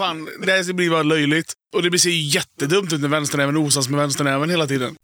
fan, det här blir bara löjligt. Och det ser ju jättedumt ut när vänsternäven osas med vänsternäven hela tiden.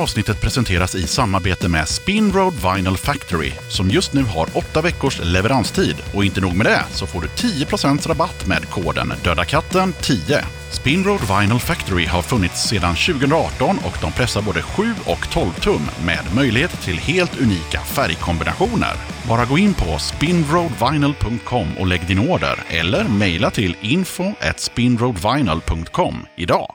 Avsnittet presenteras i samarbete med Spinroad Vinyl Factory som just nu har åtta veckors leveranstid. Och inte nog med det, så får du 10% rabatt med koden Dödakatten 10. Spinroad Vinyl Factory har funnits sedan 2018 och de pressar både 7 och 12 tum med möjlighet till helt unika färgkombinationer. Bara gå in på spinroadvinyl.com och lägg din order eller mejla till info spinroadvinyl.com idag.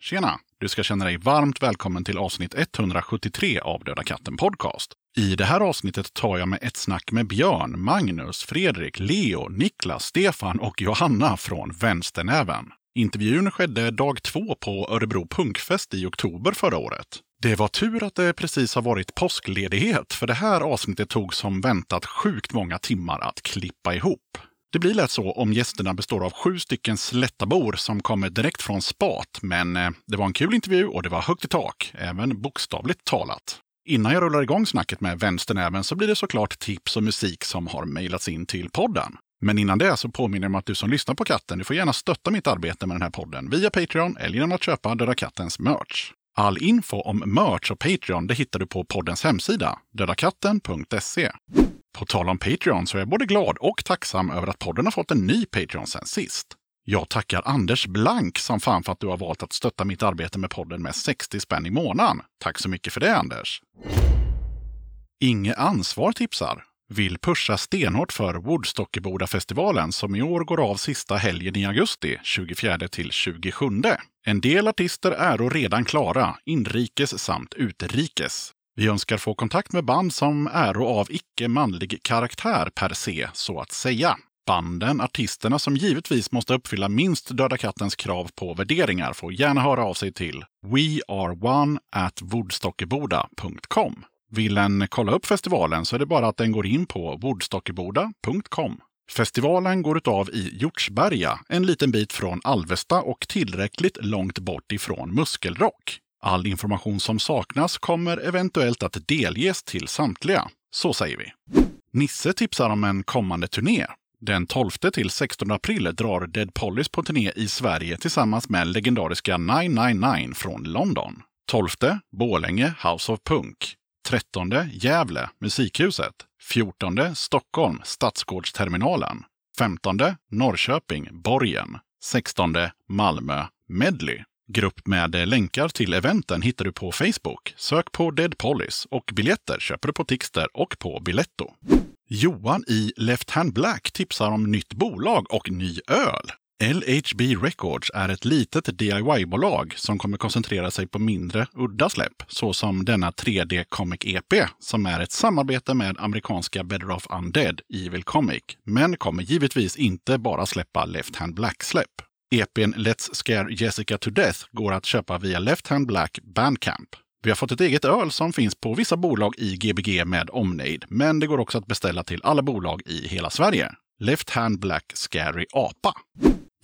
Tjena! Du ska känna dig varmt välkommen till avsnitt 173 av Döda katten Podcast. I det här avsnittet tar jag med ett snack med Björn, Magnus, Fredrik, Leo, Niklas, Stefan och Johanna från Vänsternäven. Intervjun skedde dag två på Örebro Punkfest i oktober förra året. Det var tur att det precis har varit påskledighet, för det här avsnittet tog som väntat sjukt många timmar att klippa ihop. Det blir lätt så om gästerna består av sju stycken slättabor som kommer direkt från spat. Men eh, det var en kul intervju och det var högt i tak, även bokstavligt talat. Innan jag rullar igång snacket med vänsternäven så blir det såklart tips och musik som har mejlats in till podden. Men innan det så påminner jag om att du som lyssnar på katten, du får gärna stötta mitt arbete med den här podden via Patreon eller genom att köpa Döda Kattens merch. All info om merch och Patreon det hittar du på poddens hemsida, dödakatten.se. På tal om Patreon så är jag både glad och tacksam över att podden har fått en ny Patreon sen sist. Jag tackar Anders Blank som fan för att du har valt att stötta mitt arbete med podden med 60 spänn i månaden. Tack så mycket för det Anders! Inge Ansvar tipsar. Vill pusha stenhårt för Woodstockeboda-festivalen som i år går av sista helgen i augusti, 24 till 27. En del artister är redan klara, inrikes samt utrikes. Vi önskar få kontakt med band som är av icke manlig karaktär per se, så att säga. Banden, artisterna som givetvis måste uppfylla minst Döda kattens krav på värderingar får gärna höra av sig till weareone at woodstockeboda.com. Vill en kolla upp festivalen så är det bara att den går in på woodstockeboda.com. Festivalen går utav i Hjortsberga, en liten bit från Alvesta och tillräckligt långt bort ifrån Muskelrock. All information som saknas kommer eventuellt att delges till samtliga. Så säger vi. Nisse tipsar om en kommande turné. Den 12 till 16 april drar Dead Police på turné i Sverige tillsammans med legendariska 999 från London. 12 Bålänge House of Punk. 13 Gävle Musikhuset. 14 Stockholm Stadsgårdsterminalen. 15 Norrköping Borgen. 16 Malmö Medley. Grupp med eh, länkar till eventen hittar du på Facebook. Sök på Dead Police och biljetter köper du på Tixter och på Biletto. Johan i Left Hand Black tipsar om nytt bolag och ny öl. LHB Records är ett litet DIY-bolag som kommer koncentrera sig på mindre, udda släpp, såsom denna 3D Comic EP, som är ett samarbete med amerikanska Better Off Undead, Evil Comic, men kommer givetvis inte bara släppa Left Hand Black-släpp. EPn Let's Scare Jessica to Death går att köpa via Left Hand Black Bandcamp. Vi har fått ett eget öl som finns på vissa bolag i Gbg med omnejd, men det går också att beställa till alla bolag i hela Sverige. Left Hand Black Scary Apa.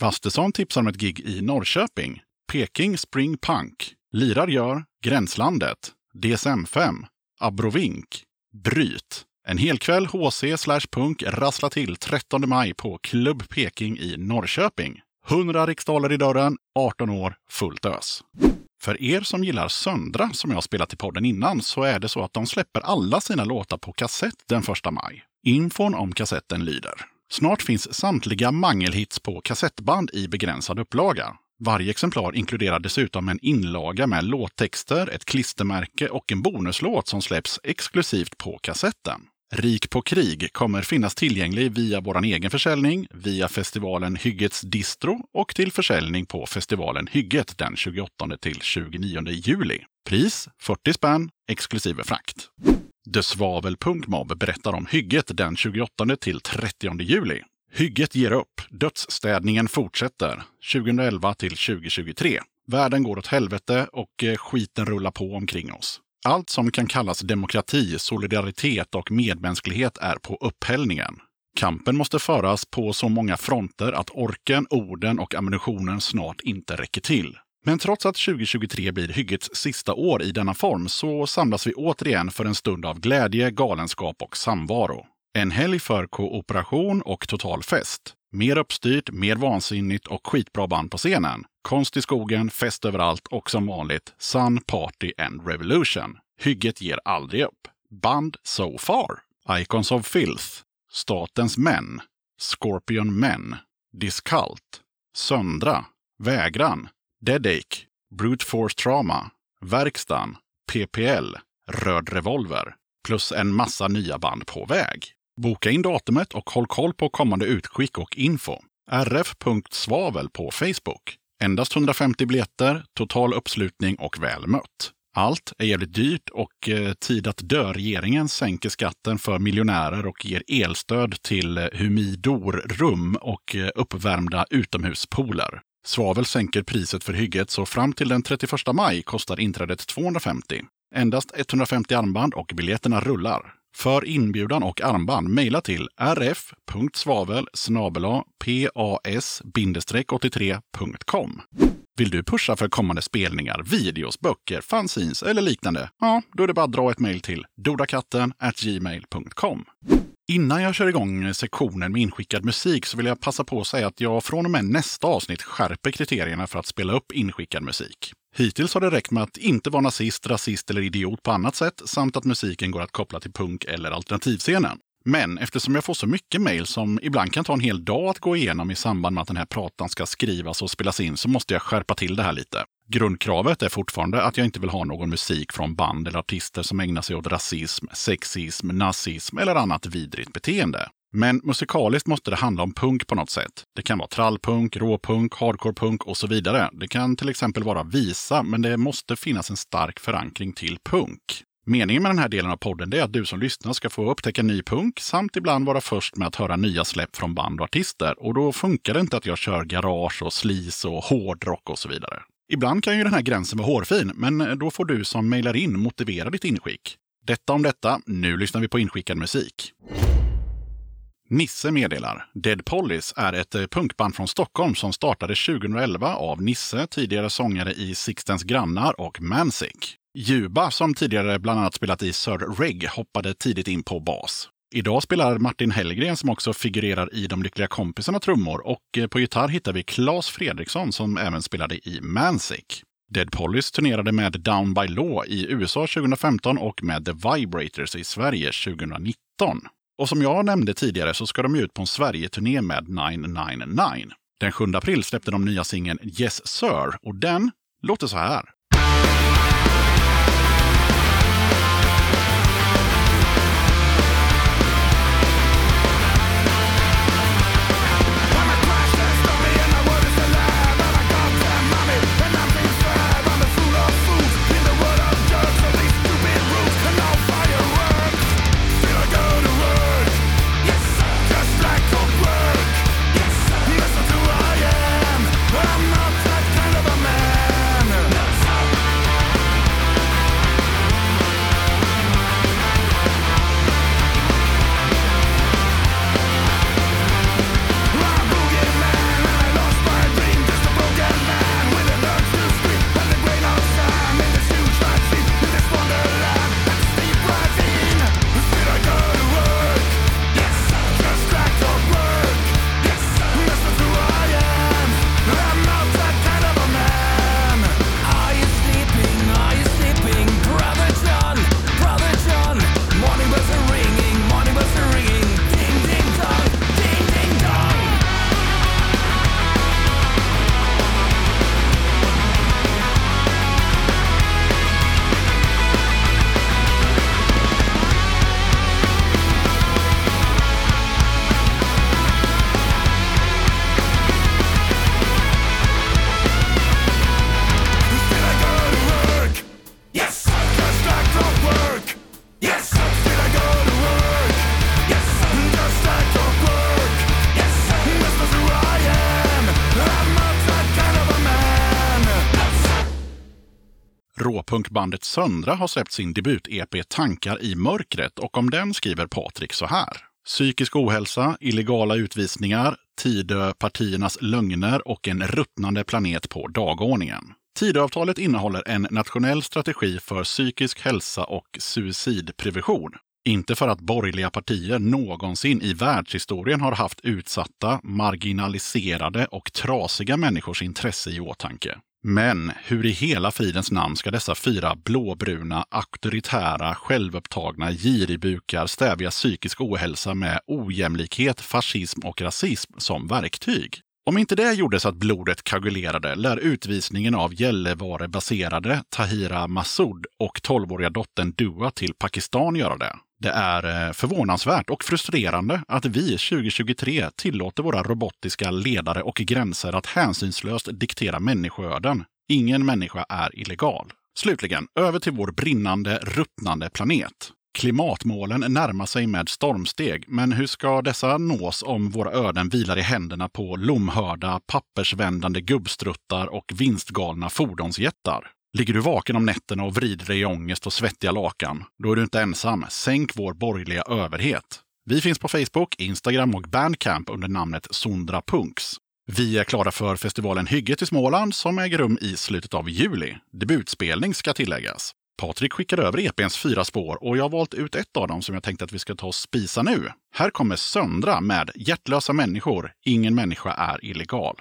Vastesson tipsar om ett gig i Norrköping. Peking Spring Punk. Lirar gör Gränslandet. DSM-5. Abrovink. Bryt. En helkväll HC slash punk rasslar till 13 maj på Klubb Peking i Norrköping. 100 riksdaler i dörren, 18 år, fullt ös. För er som gillar Söndra, som jag har spelat i podden innan, så är det så att de släpper alla sina låtar på kassett den 1 maj. Infon om kassetten lyder. Snart finns samtliga mangelhits på kassettband i begränsad upplaga. Varje exemplar inkluderar dessutom en inlaga med låttexter, ett klistermärke och en bonuslåt som släpps exklusivt på kassetten. Rik på krig kommer finnas tillgänglig via vår egen försäljning, via festivalen Hyggets Distro och till försäljning på festivalen Hygget den 28 till 29 juli. Pris 40 spänn exklusive frakt. The Svavel Punkmob berättar om Hygget den 28 till 30 juli. Hygget ger upp. Dödsstädningen fortsätter 2011 till 2023. Världen går åt helvete och eh, skiten rullar på omkring oss. Allt som kan kallas demokrati, solidaritet och medmänsklighet är på upphällningen. Kampen måste föras på så många fronter att orken, orden och ammunitionen snart inte räcker till. Men trots att 2023 blir hyggets sista år i denna form så samlas vi återigen för en stund av glädje, galenskap och samvaro. En helg för kooperation och total fest. Mer uppstyrt, mer vansinnigt och skitbra band på scenen. Konst i skogen, fest överallt och som vanligt Sun, Party and Revolution. Hygget ger aldrig upp. Band So Far. Icons of Filth. Statens Män. Scorpion Men. Discult. Söndra. Vägran. Deadache. Brute Force Trauma. Verkstan. PPL. Röd Revolver. Plus en massa nya band på väg. Boka in datumet och håll koll på kommande utskick och info. rf.svavel på Facebook. Endast 150 biljetter, total uppslutning och väl mött. Allt är jävligt dyrt och eh, tid att dö-regeringen sänker skatten för miljonärer och ger elstöd till eh, humidorrum och eh, uppvärmda utomhuspooler. Svavel sänker priset för hygget så fram till den 31 maj kostar inträdet 250. Endast 150 armband och biljetterna rullar. För inbjudan och armband mejla till rf.svavel pas-83.com. Vill du pusha för kommande spelningar, videos, böcker, fanzines eller liknande? Ja, då är det bara att dra ett mejl till dodakatten gmail.com. Innan jag kör igång sektionen med inskickad musik så vill jag passa på att säga att jag från och med nästa avsnitt skärper kriterierna för att spela upp inskickad musik. Hittills har det räckt med att inte vara nazist, rasist eller idiot på annat sätt samt att musiken går att koppla till punk eller alternativscenen. Men eftersom jag får så mycket mejl som ibland kan ta en hel dag att gå igenom i samband med att den här pratan ska skrivas och spelas in så måste jag skärpa till det här lite. Grundkravet är fortfarande att jag inte vill ha någon musik från band eller artister som ägnar sig åt rasism, sexism, nazism eller annat vidrigt beteende. Men musikaliskt måste det handla om punk på något sätt. Det kan vara trallpunk, råpunk, hardcorepunk och så vidare. Det kan till exempel vara visa, men det måste finnas en stark förankring till punk. Meningen med den här delen av podden är att du som lyssnar ska få upptäcka ny punk samt ibland vara först med att höra nya släpp från band och artister. Och då funkar det inte att jag kör garage och slis och hårdrock och så vidare. Ibland kan ju den här gränsen vara hårfin, men då får du som mejlar in motivera ditt inskick. Detta om detta, nu lyssnar vi på inskickad musik. Nisse meddelar. Dead Pollies är ett eh, punkband från Stockholm som startade 2011 av Nisse, tidigare sångare i Sixtens grannar och Mansick. Juba, som tidigare bland annat spelat i Sir Reg, hoppade tidigt in på bas. Idag spelar Martin Hellgren som också figurerar i De Lyckliga Kompisarna trummor och eh, på gitarr hittar vi Claes Fredriksson som även spelade i Mansick. Dead Police turnerade med Down by Law i USA 2015 och med The Vibrators i Sverige 2019. Och som jag nämnde tidigare så ska de ut på en Sverige-turné med 999. Den 7 april släppte de nya singeln Yes Sir och den låter så här. Råpunkbandet Söndra har släppt sin debut-EP Tankar i mörkret och om den skriver Patrik så här. Psykisk ohälsa, illegala utvisningar, Tidöpartiernas lögner och en ruttnande planet på dagordningen. Tidöavtalet innehåller en nationell strategi för psykisk hälsa och suicidprevention. Inte för att borgerliga partier någonsin i världshistorien har haft utsatta, marginaliserade och trasiga människors intresse i åtanke. Men hur i hela fridens namn ska dessa fyra blåbruna, auktoritära, självupptagna giribukar stävja psykisk ohälsa med ojämlikhet, fascism och rasism som verktyg? Om inte det gjordes att blodet koagulerade lär utvisningen av Gällivare-baserade Tahira Massoud och 12-åriga dottern Dua till Pakistan göra det. Det är eh, förvånansvärt och frustrerande att vi 2023 tillåter våra robotiska ledare och gränser att hänsynslöst diktera människoöden. Ingen människa är illegal. Slutligen, över till vår brinnande, ruttnande planet. Klimatmålen närmar sig med stormsteg, men hur ska dessa nås om våra öden vilar i händerna på lomhörda, pappersvändande gubbstruttar och vinstgalna fordonsjättar? Ligger du vaken om nätterna och vrider dig i ångest och svettiga lakan? Då är du inte ensam. Sänk vår borgerliga överhet. Vi finns på Facebook, Instagram och Bandcamp under namnet Sondra Punks. Vi är klara för festivalen Hygget i Småland som äger rum i slutet av juli. Debutspelning ska tilläggas. Patrik skickade över EPns fyra spår och jag har valt ut ett av dem som jag tänkte att vi ska ta och spisa nu. Här kommer Söndra med Hjärtlösa människor. Ingen människa är illegal.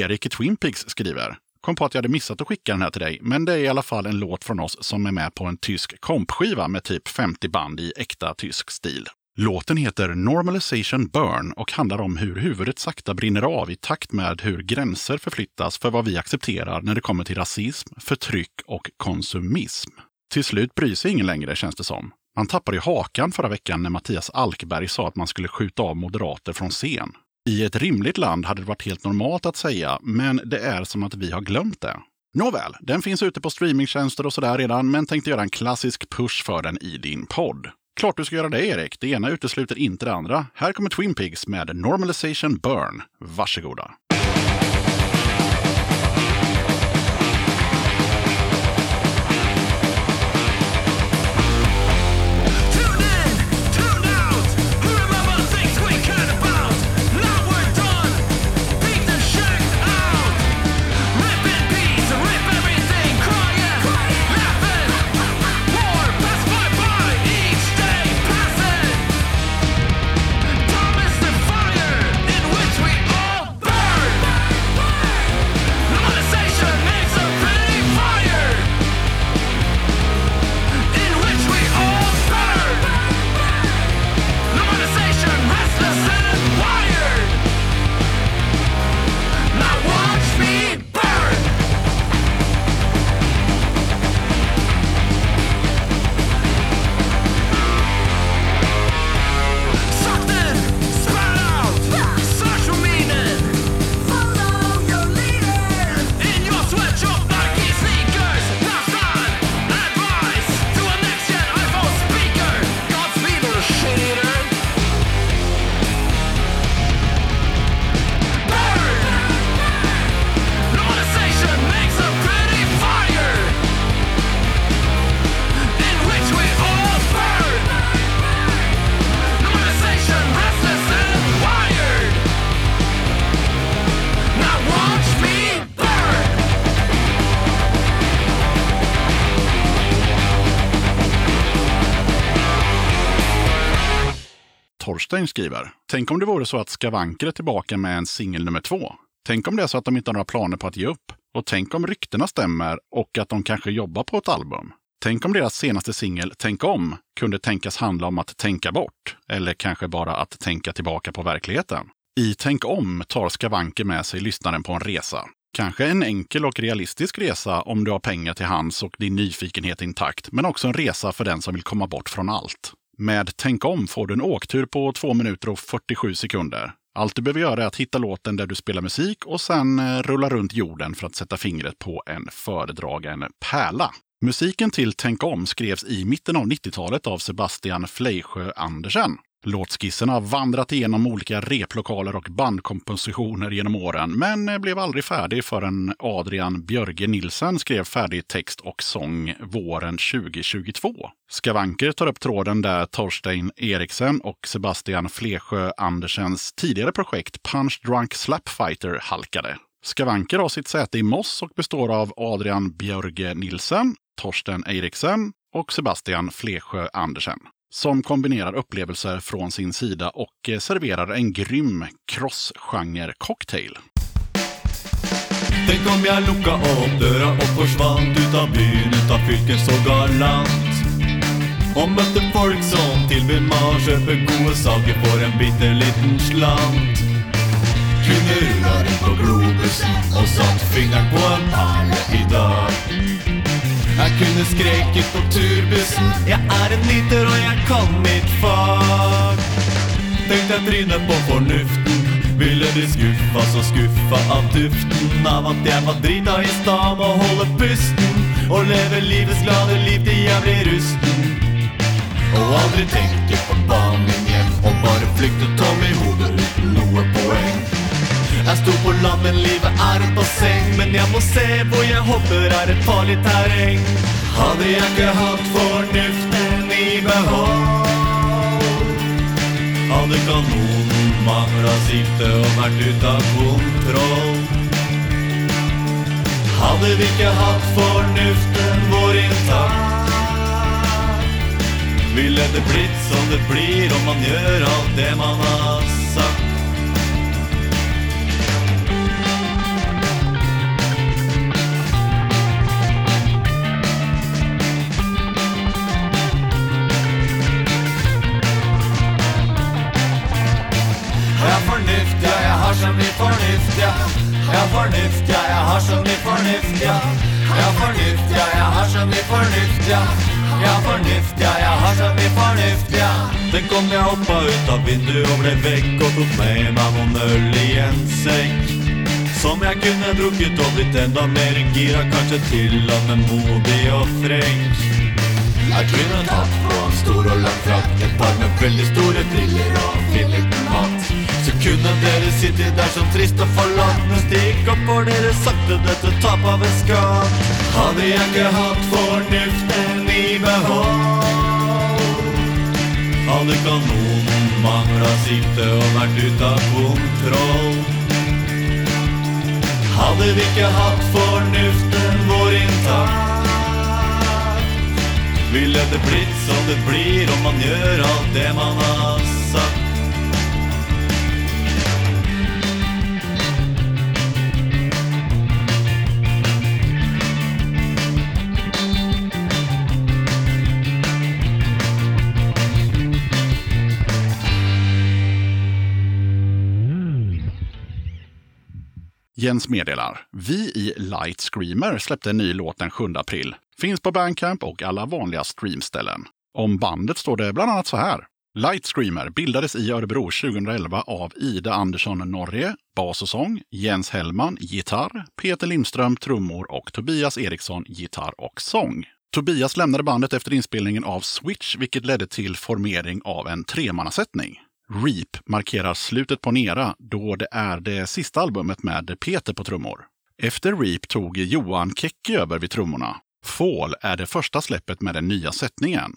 Erik i Twin Peaks skriver Kom på att jag hade missat att skicka den här till dig, men det är i alla fall en låt från oss som är med på en tysk kompskiva med typ 50 band i äkta tysk stil. Låten heter Normalization Burn och handlar om hur huvudet sakta brinner av i takt med hur gränser förflyttas för vad vi accepterar när det kommer till rasism, förtryck och konsumism. Till slut bryr sig ingen längre, känns det som. Man tappade ju hakan förra veckan när Mattias Alkberg sa att man skulle skjuta av moderater från scen. I ett rimligt land hade det varit helt normalt att säga, men det är som att vi har glömt det. Nåväl, den finns ute på streamingtjänster och sådär redan, men tänkte göra en klassisk push för den i din podd. Klart du ska göra det, Erik. Det ena utesluter inte det andra. Här kommer Twin Pigs med Normalization Burn. Varsågoda. Torstein skriver. Tänk om det vore så att Skavanker är tillbaka med en singel nummer två. Tänk om det är så att de inte har några planer på att ge upp. Och tänk om ryktena stämmer och att de kanske jobbar på ett album. Tänk om deras senaste singel Tänk om kunde tänkas handla om att tänka bort. Eller kanske bara att tänka tillbaka på verkligheten. I Tänk om tar Skavanker med sig lyssnaren på en resa. Kanske en enkel och realistisk resa om du har pengar till hands och din nyfikenhet intakt, men också en resa för den som vill komma bort från allt. Med Tänk om får du en åktur på 2 minuter och 47 sekunder. Allt du behöver göra är att hitta låten där du spelar musik och sen eh, rulla runt jorden för att sätta fingret på en föredragen pärla. Musiken till Tänk om skrevs i mitten av 90-talet av Sebastian Fleisjö Andersen. Låtskissen har vandrat igenom olika replokaler och bandkompositioner genom åren, men blev aldrig färdig förrän Adrian Björge Nilsen skrev färdig text och sång våren 2022. Skavanker tar upp tråden där Torstein Eriksen och Sebastian Flesjö Andersens tidigare projekt Punch Drunk Slapfighter halkade. Skavanker har sitt säte i Moss och består av Adrian Björge Nilsen, Torsten Eriksen och Sebastian Flesjö Andersen som kombinerar upplevelser från sin sida och eh, serverar en grym cross-genre-cocktail. Tänk om jag lucka upp dörra och försvann utav byn, utav fylken så galant. Och mötte folk som tillbud man köper goda saker för en bitter liten slant. Kunde rulla in på Globus och satt fingrar på en pall idag. Jag kunde skreket på turbussen Jag är en liter och jag kan mitt fag Tänkte jag trynet på fornuften. Ville bli skuffa så skuffa av duften. Av at jag var drita i stan och holde pusten. Och leve livets glada liv til jag blir rusten. Och aldrig tenke på barnen igen. Och bara flykte tom i hodet utan noe poäng jeg sto på land, men livet er et basseng. Men jeg må se hvor jeg hopper, er et farlig terreng. Hadde jeg ikke hatt fornuften i behold, hadde kanonen mangla sikte og vært ute av kontroll. Hadde vi ikke hatt fornuften vår intakt, ville det blitt som det blir om man gjør alt det man har sagt. Jeg har fornuft, ja, jeg har så mye fornuft, ja. Jeg har fornuft, ja, jeg har så mye fornuft, ja. Jeg har fornuft, ja, jeg har så mye fornuft, ja. Jeg har mye fornuft, ja. Tenk om jeg hoppa ut av vinduet og ble vekk og tok med meg noen øl i en sekk. Som jeg kunne drukket og blitt enda mer gira, kanskje til og med modig og frekk. Jeg kunne tatt på en stor og lang frakk Et par med veldig store briller liten hatt Så kunne dere sitte der som trist og forlatt Men stikk opp for dere sakte dette tap av en skatt Hadde jeg ikke hatt fornuften i behold. Hadde kanonen mangla sikte og vært ute av kontroll. Hadde vi ikke hatt fornuften vår intakt. Ville det blitt som det blir om man gjør alt det man har. Jens meddelar. Vi i Light Screamer släppte en ny låt den 7 april. Finns på Bandcamp och alla vanliga streamställen. Om bandet står det bland annat så här. Light Screamer bildades i Örebro 2011 av Ida Andersson Norge, bas och sång, Jens Hellman, gitarr, Peter Lindström, trummor och Tobias Eriksson, gitarr och sång. Tobias lämnade bandet efter inspelningen av Switch, vilket ledde till formering av en tremannasättning. Reap markerar slutet på en era då det är det sista albumet med Peter på trummor. Efter Reap tog Johan Kekki över vid trummorna. Fall är det första släppet med den nya sättningen.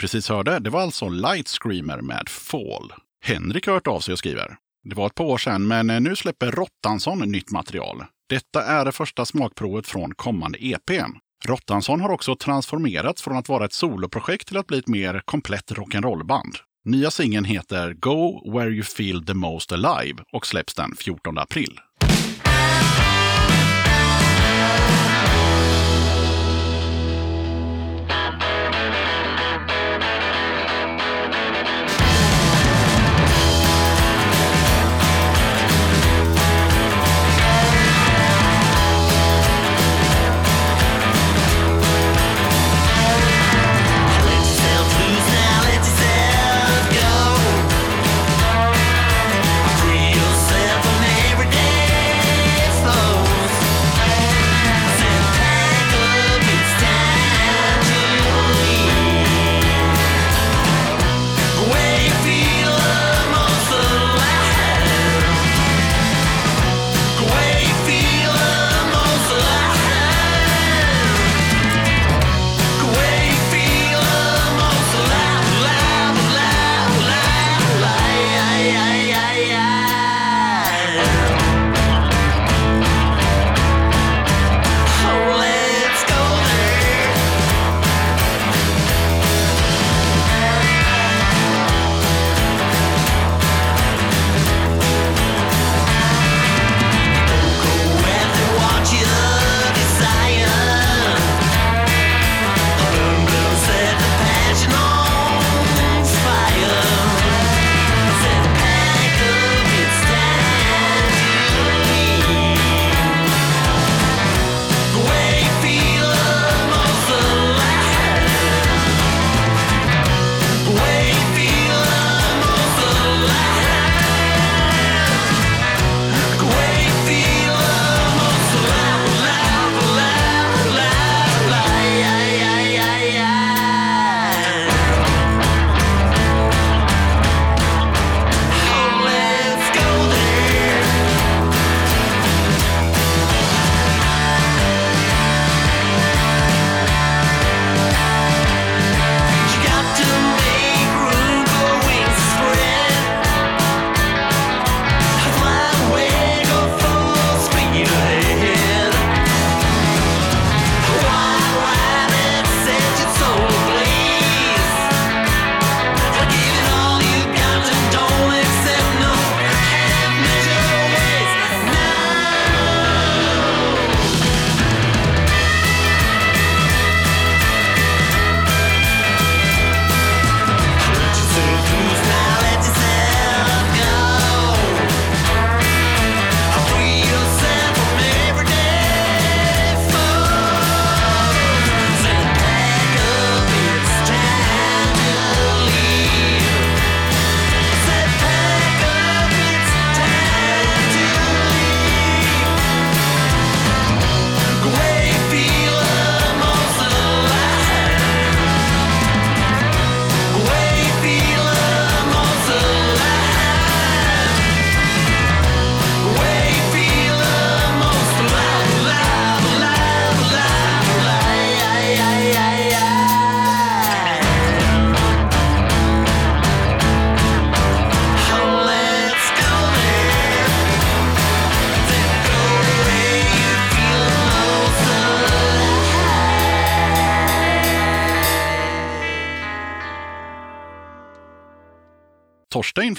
Precis hörde, det var alltså Light Screamer med Fall. Henrik har hört av sig och skriver. Det var ett par år sedan, men eh, nu släpper Rottansson nytt material. Detta är det första smakprovet från kommande EPn. Rottansson har också transformerats från att vara ett soloprojekt till att bli ett mer komplett rock'n'roll-band. Nya singeln heter Go Where You Feel The Most Alive och släpps den 14 april.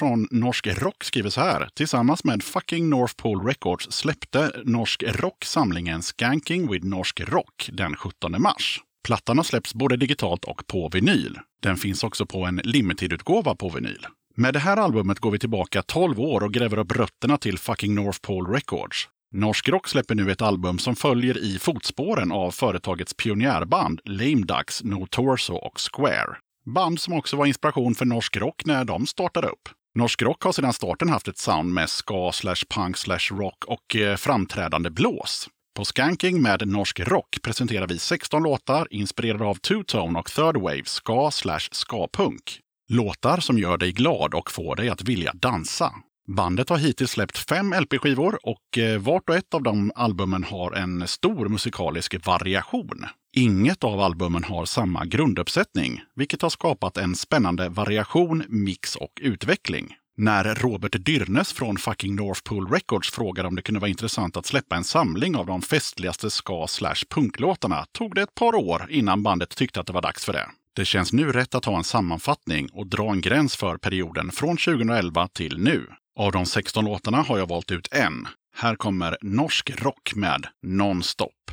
Från Norsk Rock skriver så här. Tillsammans med fucking North Pole Records släppte Norsk Rock samlingen Skanking with Norsk Rock den 17 mars. Plattan har släppts både digitalt och på vinyl. Den finns också på en limited-utgåva på vinyl. Med det här albumet går vi tillbaka 12 år och gräver upp rötterna till fucking North Pole Records. Norsk Rock släpper nu ett album som följer i fotspåren av företagets pionjärband Lame Ducks, No Torso och Square. Band som också var inspiration för Norsk Rock när de startade upp. Norsk Rock har sedan starten haft ett sound med ska, slash punk, slash rock och eh, framträdande blås. På Skanking med Norsk Rock presenterar vi 16 låtar inspirerade av two-tone och third wave ska slash ska-punk. Låtar som gör dig glad och får dig att vilja dansa. Bandet har hittills släppt fem LP-skivor och eh, vart och ett av de albumen har en stor musikalisk variation. Inget av albumen har samma grunduppsättning, vilket har skapat en spännande variation, mix och utveckling. När Robert Dyrnes från fucking North Pole Records frågade om det kunde vara intressant att släppa en samling av de festligaste ska slash punklåtarna tog det ett par år innan bandet tyckte att det var dags för det. Det känns nu rätt att ha en sammanfattning och dra en gräns för perioden från 2011 till nu. Av de 16 låtarna har jag valt ut en. Här kommer norsk rock med Nonstop.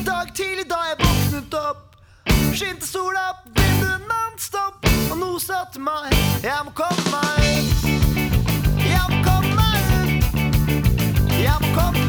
Idag till idag jeg vaknat upp Skinte sol upp, vinden nonstop Och nosat mig, jag må komma ut Jag må komma ut Jag må komme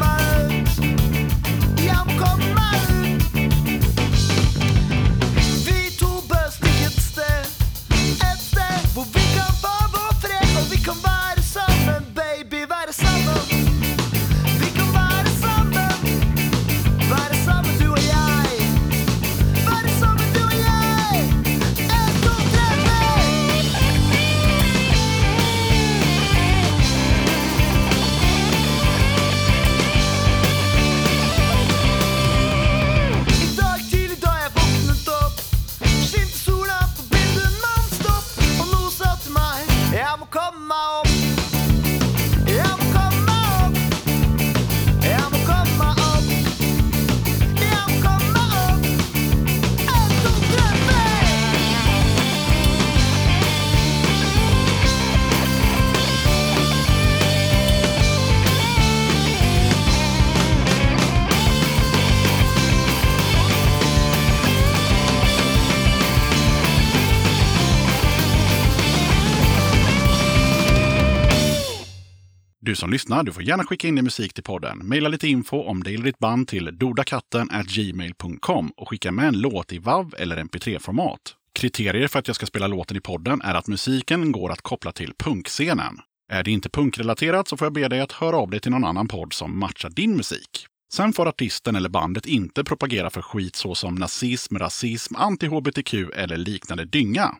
som lyssnar, du får gärna skicka in din musik till podden. Maila lite info om dig eller ditt band till dodakatten gmail.com och skicka med en låt i WAV eller MP3-format. Kriterier för att jag ska spela låten i podden är att musiken går att koppla till punkscenen. Är det inte punkrelaterat så får jag be dig att höra av dig till någon annan podd som matchar din musik. Sen får artisten eller bandet inte propagera för skit såsom nazism, rasism, anti-hbtq eller liknande dynga.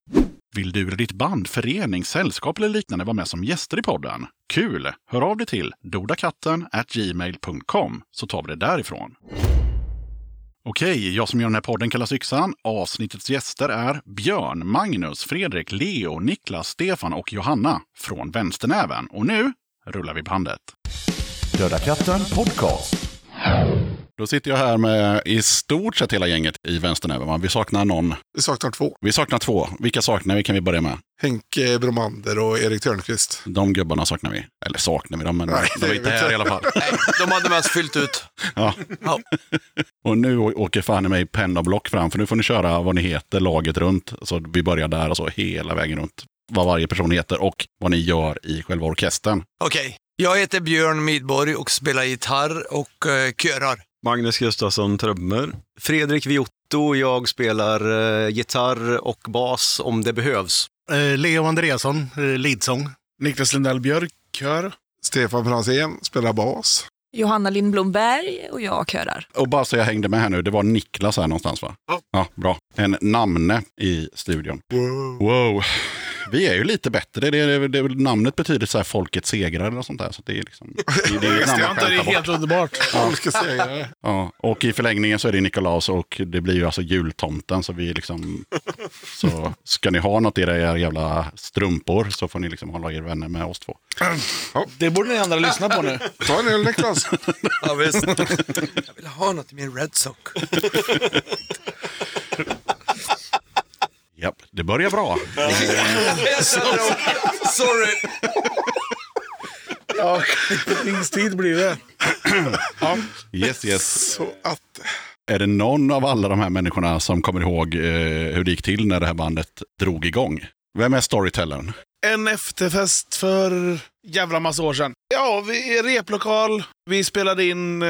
Vill du eller ditt band, förening, sällskap eller liknande vara med som gäster i podden? Kul! Hör av dig till dodakatten gmail.com så tar vi det därifrån. Okej, jag som gör den här podden kallas Yxan. Avsnittets gäster är Björn, Magnus, Fredrik, Leo, Niklas, Stefan och Johanna från Vänsternäven. Och nu rullar vi bandet. Döda katten podcast. Då sitter jag här med i stort sett hela gänget i Vänsternäven. Vi saknar någon. Vi saknar två. Vi saknar två. Vilka saknar vi? Kan vi börja med? Henke Bromander och Erik Törnqvist. De gubbarna saknar vi. Eller saknar vi dem, men Nej, de är inte här i alla fall. De hade mest fyllt ut. Ja. Ja. Och nu åker fan i mig penna och block fram, för nu får ni köra vad ni heter laget runt. Så vi börjar där och så hela vägen runt. Vad varje person heter och vad ni gör i själva orkestern. Okej. Jag heter Björn Midborg och spelar gitarr och uh, körar. Magnus Gustafsson trummor. Fredrik Viotto, jag spelar eh, gitarr och bas om det behövs. Eh, Leo Andreasson, eh, leadsång. Niklas Lindell Björk, kör. Stefan Fransén spelar bas. Johanna Lindblom Berg och jag körar. Och bara så jag hängde med här nu, det var Niklas här någonstans va? Ja. Ja, bra. En namne i studion. Wow. Wow. Vi är ju lite bättre. Det, det, det, namnet betyder så här folkets segrar eller sånt där. Så det är liksom... Det, det är man Det är helt underbart. Folk säga Ja, och i förlängningen så är det Nikolaus och det blir ju alltså jultomten. Så vi liksom... Så ska ni ha något i era jävla strumpor så får ni liksom hålla er vänner med oss två. Det borde ni andra lyssna på nu. Ta en öl Niklas. Ja, visst. Jag vill ha något i min Red Sock. Japp, det börjar bra. Sorry. Ja, klippningstid blir det. Yes, yes. Så att... Är det någon av alla de här människorna som kommer ihåg eh, hur det gick till när det här bandet drog igång? Vem är storytellern? En efterfest för jävla massa år sedan. Ja, vi är replokal. Vi spelade in eh,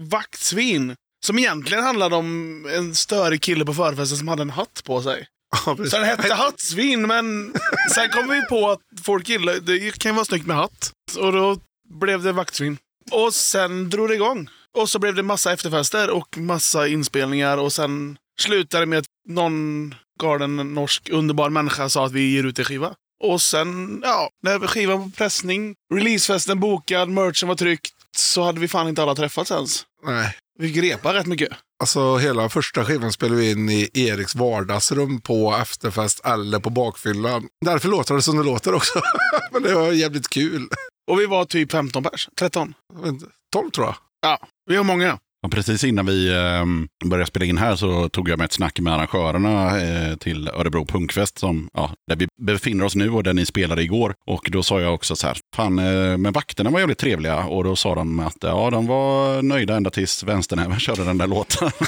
Vaktsvin. Som egentligen handlade om en störig kille på förfesten som hade en hatt på sig. Så den hette Hattsvin, men sen kom vi på att folk gillar det kan ju vara snyggt med hatt. Och då blev det Vaktsvin. Och sen drog det igång. Och så blev det massa efterfester och massa inspelningar och sen slutade det med att någon galen norsk underbar människa sa att vi ger ut en skiva. Och sen, ja, när skivan var på pressning, releasefesten bokad, merchen var tryckt, så hade vi fan inte alla träffats ens. Nej. Vi repa rätt mycket. Alltså hela första skivan spelade vi in i Eriks vardagsrum på efterfest eller på bakfyllan. Därför låter det som det låter också. Men det var jävligt kul. Och vi var typ 15 pers, 13. Jag vet inte, 12 tror jag. Ja, vi var många. Och precis innan vi eh, började spela in här så tog jag med ett snack med arrangörerna eh, till Örebro Punkfest, som, ja, där vi befinner oss nu och där ni spelade igår. Och då sa jag också så här, fan, eh, men vakterna var jävligt trevliga. Och då sa de att ja, de var nöjda ända tills vänsternäven körde den där låten.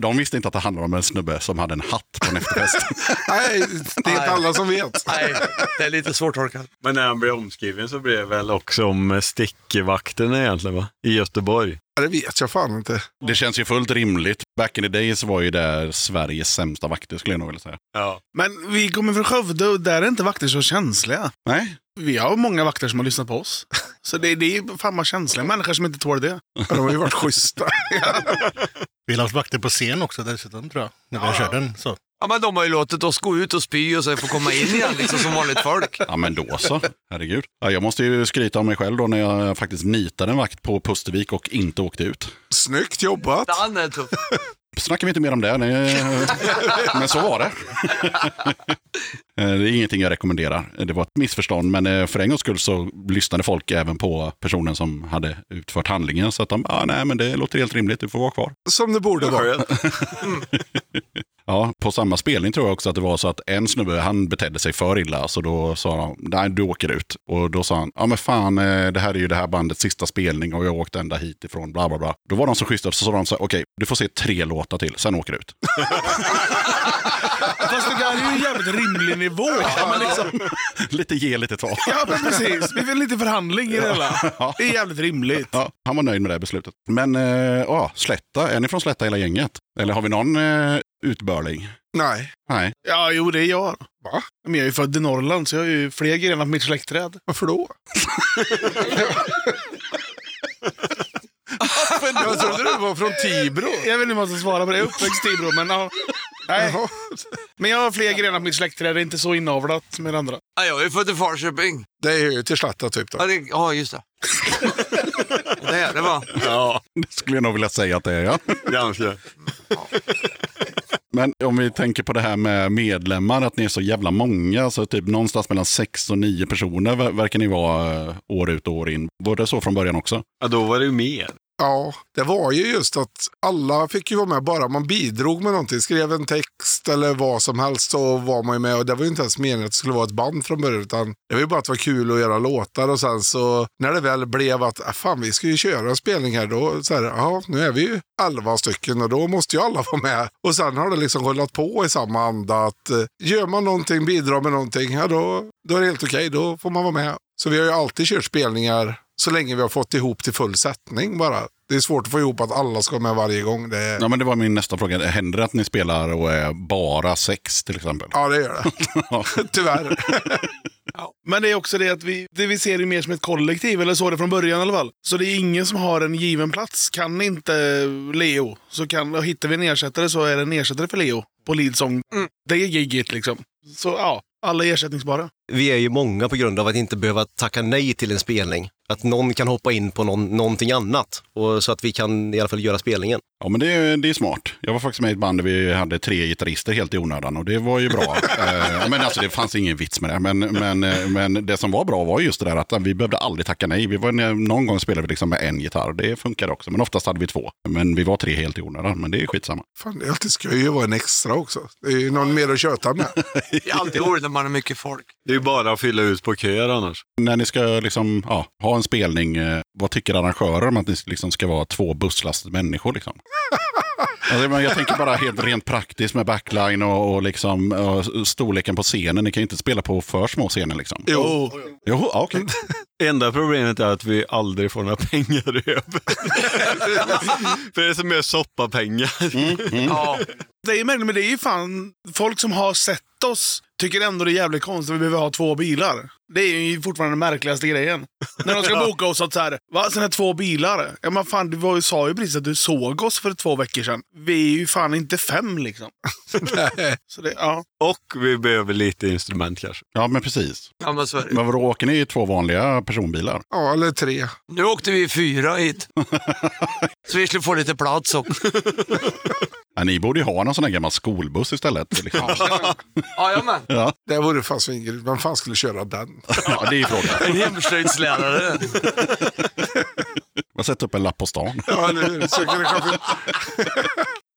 de visste inte att det handlade om en snubbe som hade en hatt på en efterfest. Nej, det är inte alla som vet. Nej, det är lite svårtolkat. Men när han blev omskriven så blev det väl också om stickvakterna egentligen va? I Göteborg. Ja, Det vet jag fan inte. Det känns ju fullt rimligt. Back in the days var ju där Sveriges sämsta vakter skulle jag nog vilja säga. Ja. Men vi kommer från Skövde och där är inte vakter så känsliga. Nej, Vi har många vakter som har lyssnat på oss. Så det, det är fan vad känsliga människor som inte tål det. De har ju varit schyssta. Vi har haft vakter på scen också dessutom tror jag. När vi har kört den. Så. Ja, men de har ju låtit oss gå ut och spy och sen få komma in igen liksom som vanligt folk. Ja, men då så. Herregud. Ja, jag måste ju skryta om mig själv då när jag faktiskt nitade en vakt på Pustervik och inte åkte ut. Snyggt jobbat. Han är tuff. Snackar vi inte mer om det. Nej, Men så var det. Eh, Det är ingenting jag rekommenderar. Det var ett missförstånd, men eh, för en gångs skull så lyssnade folk även på personen som hade utfört handlingen. Så att de, ah, nej men det låter helt rimligt, du får vara kvar. Som det borde vara. Ja, på samma spelning tror jag också att det var så att en snubbe, han betedde sig för illa. Så då sa han, nej du åker ut. Och då sa han, ja men fan, eh, det här är ju det här bandets sista spelning och jag åkte ända hit ifrån, bla bla bla. Då var de så schyssta, så sa de så här, okej, du får se tre låtar till, sen åker du ut. Fast det där är ju en jävligt rimlig nivå. Ja, men liksom, lite ge, lite ta. ja men precis. Vi vill lite förhandling i det hela. Det är jävligt rimligt. Ja, han var nöjd med det beslutet. Men, eh, ja, Slätta, är ni från Slätta hela gänget? Eller har vi någon eh, utbörling? Nej. Nej. Ja, jo det är jag. Va? Men jag är ju född i Norrland så jag har ju fler grenar på mitt släktträd. Varför då? jag trodde du var från Tibro. Jag vet inte om jag ska svara på det. Jag är uppväxt i Tibro, men ja. Nej. Men jag har fler grenar på mitt släktträd. Det är inte så inavlat med det andra. Ja, jag är född i Falköping. Det är ju till Slatta typ då. Ja, det, ja just det. det är det va? Ja, det skulle jag nog vilja säga att det är, ja. Ganska. Men om vi tänker på det här med medlemmar, att ni är så jävla många, så typ någonstans mellan sex och nio personer ver- verkar ni vara eh, år ut och år in. Var det så från början också? Ja, då var det ju mer. Ja, det var ju just att alla fick ju vara med bara man bidrog med någonting. Skrev en text eller vad som helst så var man ju med. Och det var ju inte ens meningen att det skulle vara ett band från början. Utan det var ju bara att det var kul att göra låtar. Och sen så när det väl blev att ah, fan vi ska ju köra en spelning här. Då så här, ja nu är vi ju elva stycken och då måste ju alla vara med. Och sen har det liksom rullat på i samma anda att eh, gör man någonting, bidrar med någonting, ja då, då är det helt okej. Då får man vara med. Så vi har ju alltid kört spelningar så länge vi har fått ihop till full sättning bara. Det är svårt att få ihop att alla ska med varje gång. Det är... Ja, men det var min nästa fråga. Händer det att ni spelar och är bara sex till exempel? Ja, det gör det. Tyvärr. Men det är också det att vi, det vi ser det mer som ett kollektiv, eller så det från början i alla fall. Så det är ingen som har en given plats. Kan inte Leo, så kan, och hittar vi en ersättare så är det en ersättare för Leo på leadsång. Det är gigget liksom. Så ja, alla är ersättningsbara. Vi är ju många på grund av att inte behöva tacka nej till en spelning. Att någon kan hoppa in på någon, någonting annat. Och så att vi kan i alla fall göra spelningen. Ja, men det, är- det är smart. Jag var faktiskt med i ett band där vi hade tre gitarrister helt i onödan och det var ju bra. eh, men alltså det fanns ingen vits med det. Men, men, eh, men det som var bra var just det där att vi behövde aldrig tacka nej. Vi var, någon gång spelade vi liksom med en gitarr. Det funkade också. Men oftast hade vi två. Men vi var tre helt i onödan. Men det är skitsamma. Fan, det är alltid skoj att vara en extra också. Det är ju någon mer att köta med. Det är alltid roligt när man har mycket folk. Det ju bara att fylla ut på köer annars. När ni ska liksom, ja, ha en spelning, eh, vad tycker arrangörer om att ni liksom ska vara två busslast människor? Liksom? Alltså, men jag tänker bara helt rent praktiskt med backline och, och liksom, och storleken på scenen. Ni kan ju inte spela på för små scener. Liksom. Jo. Jo, okej. Enda problemet är att vi aldrig får några pengar över. För det är så mycket soppapengar. Ja, Det är men det är ju fan folk som har sett Liptos tycker ändå det är jävligt konstigt att vi behöver ha två bilar. Det är ju fortfarande den märkligaste grejen. När de ska boka oss att så här, va? Sen är två bilar? Ja men fan, du var, ju- sa ju precis att du såg oss för två veckor sedan. Vi är ju fan inte fem liksom. Så det, ja. Och vi behöver lite instrument kanske. Ja, men precis. Ja, men så är det. Men vadå, åker ni i två vanliga personbilar? Ja, eller tre. Nu åkte vi fyra hit. Så vi skulle få lite plats också. Ja, ni borde ju ha någon sån här gammal skolbuss istället. Liksom. Jajamän. Ja, Det vore fan svingrigt. Vem fan skulle köra den? Ja, det är ju frågan. En hemslöjdslärare. Man sätter upp en lapp på stan. Ja? Så kan det.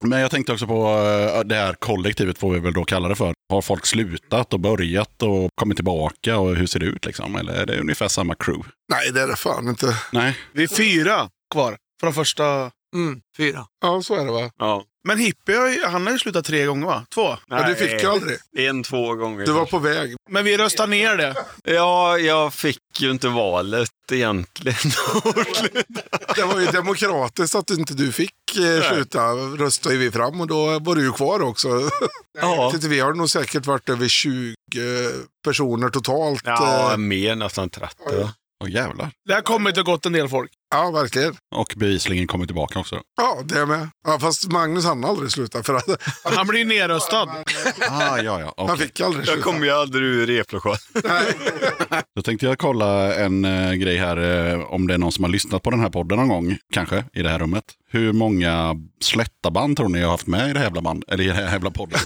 Men jag tänkte också på eh, det här kollektivet, får vi väl då kalla det för. Har folk slutat och börjat och kommit tillbaka och hur ser det ut liksom? Eller är det ungefär samma crew? Nej, det är det fan inte. Nej. Vi är fyra kvar från första... Mm, fyra. Ja, så är det va? Ja. Men Hippie, han har ju slutat tre gånger va? Två? Ja, du fick ju aldrig. En, två gånger. Du var på väg. Men vi röstar ner det. Ja, jag fick ju inte valet egentligen. Det var ju demokratiskt att inte du fick eh, sluta. Röstade vi fram och då var du ju kvar också. ja. Titta, vi har nog säkert varit över 20 personer totalt. ja, eh, mer nästan 30. Åh jävlar. Det har kommit och gått en del folk. Ja, verkligen. Och bevisligen kommer tillbaka också. Ja, det med. Ja, fast Magnus han aldrig slutat för att Han blir nerröstad. Ah, ja, ja. han okej. fick aldrig Jag sluta. kommer ju aldrig ur replokalen. Då tänkte jag kolla en eh, grej här, eh, om det är någon som har lyssnat på den här podden någon gång, kanske, i det här rummet. Hur många slätta band tror ni jag har haft med i det här jävla, band, eller i det här jävla podden?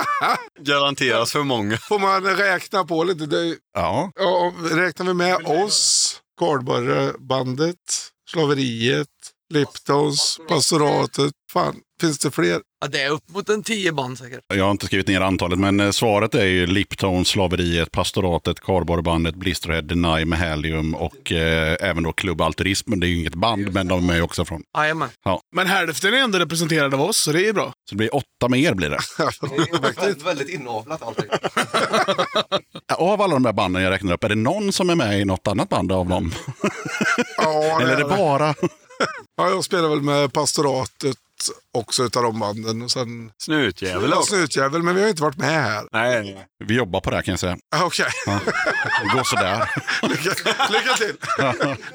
Garanteras för många. Får man räkna på lite? Det, ja, ja, räknar vi med oss, Kardborrebandet, Slaveriet, Liptons, Pastoratet. Fan, finns det fler? Ja, det är upp mot en tio band säkert. jag har inte skrivit ner antalet, men eh, svaret är ju Lipton, Slaveriet, Pastoratet, Kardborrebandet, Blisterhead, Deny med Helium och eh, även då Klubb Alterism. Det är ju inget band, men de är ju också från. Jajamän. Men hälften är ändå representerade av oss, så det är bra. Så det blir åtta mer blir det. väldigt, väldigt inavlat allting. Av alla de här banden jag räknar upp, är det någon som är med i något annat band av dem? Ja, Eller är det bara... Ja, jag spelar väl med Pastoratet också utav de banden. Och sen Snutjävel ja, också. Snutjävel, men vi har inte varit med här. Nej, Vi jobbar på det här kan jag säga. Ah, Okej, Det går sådär. lycka, lycka till.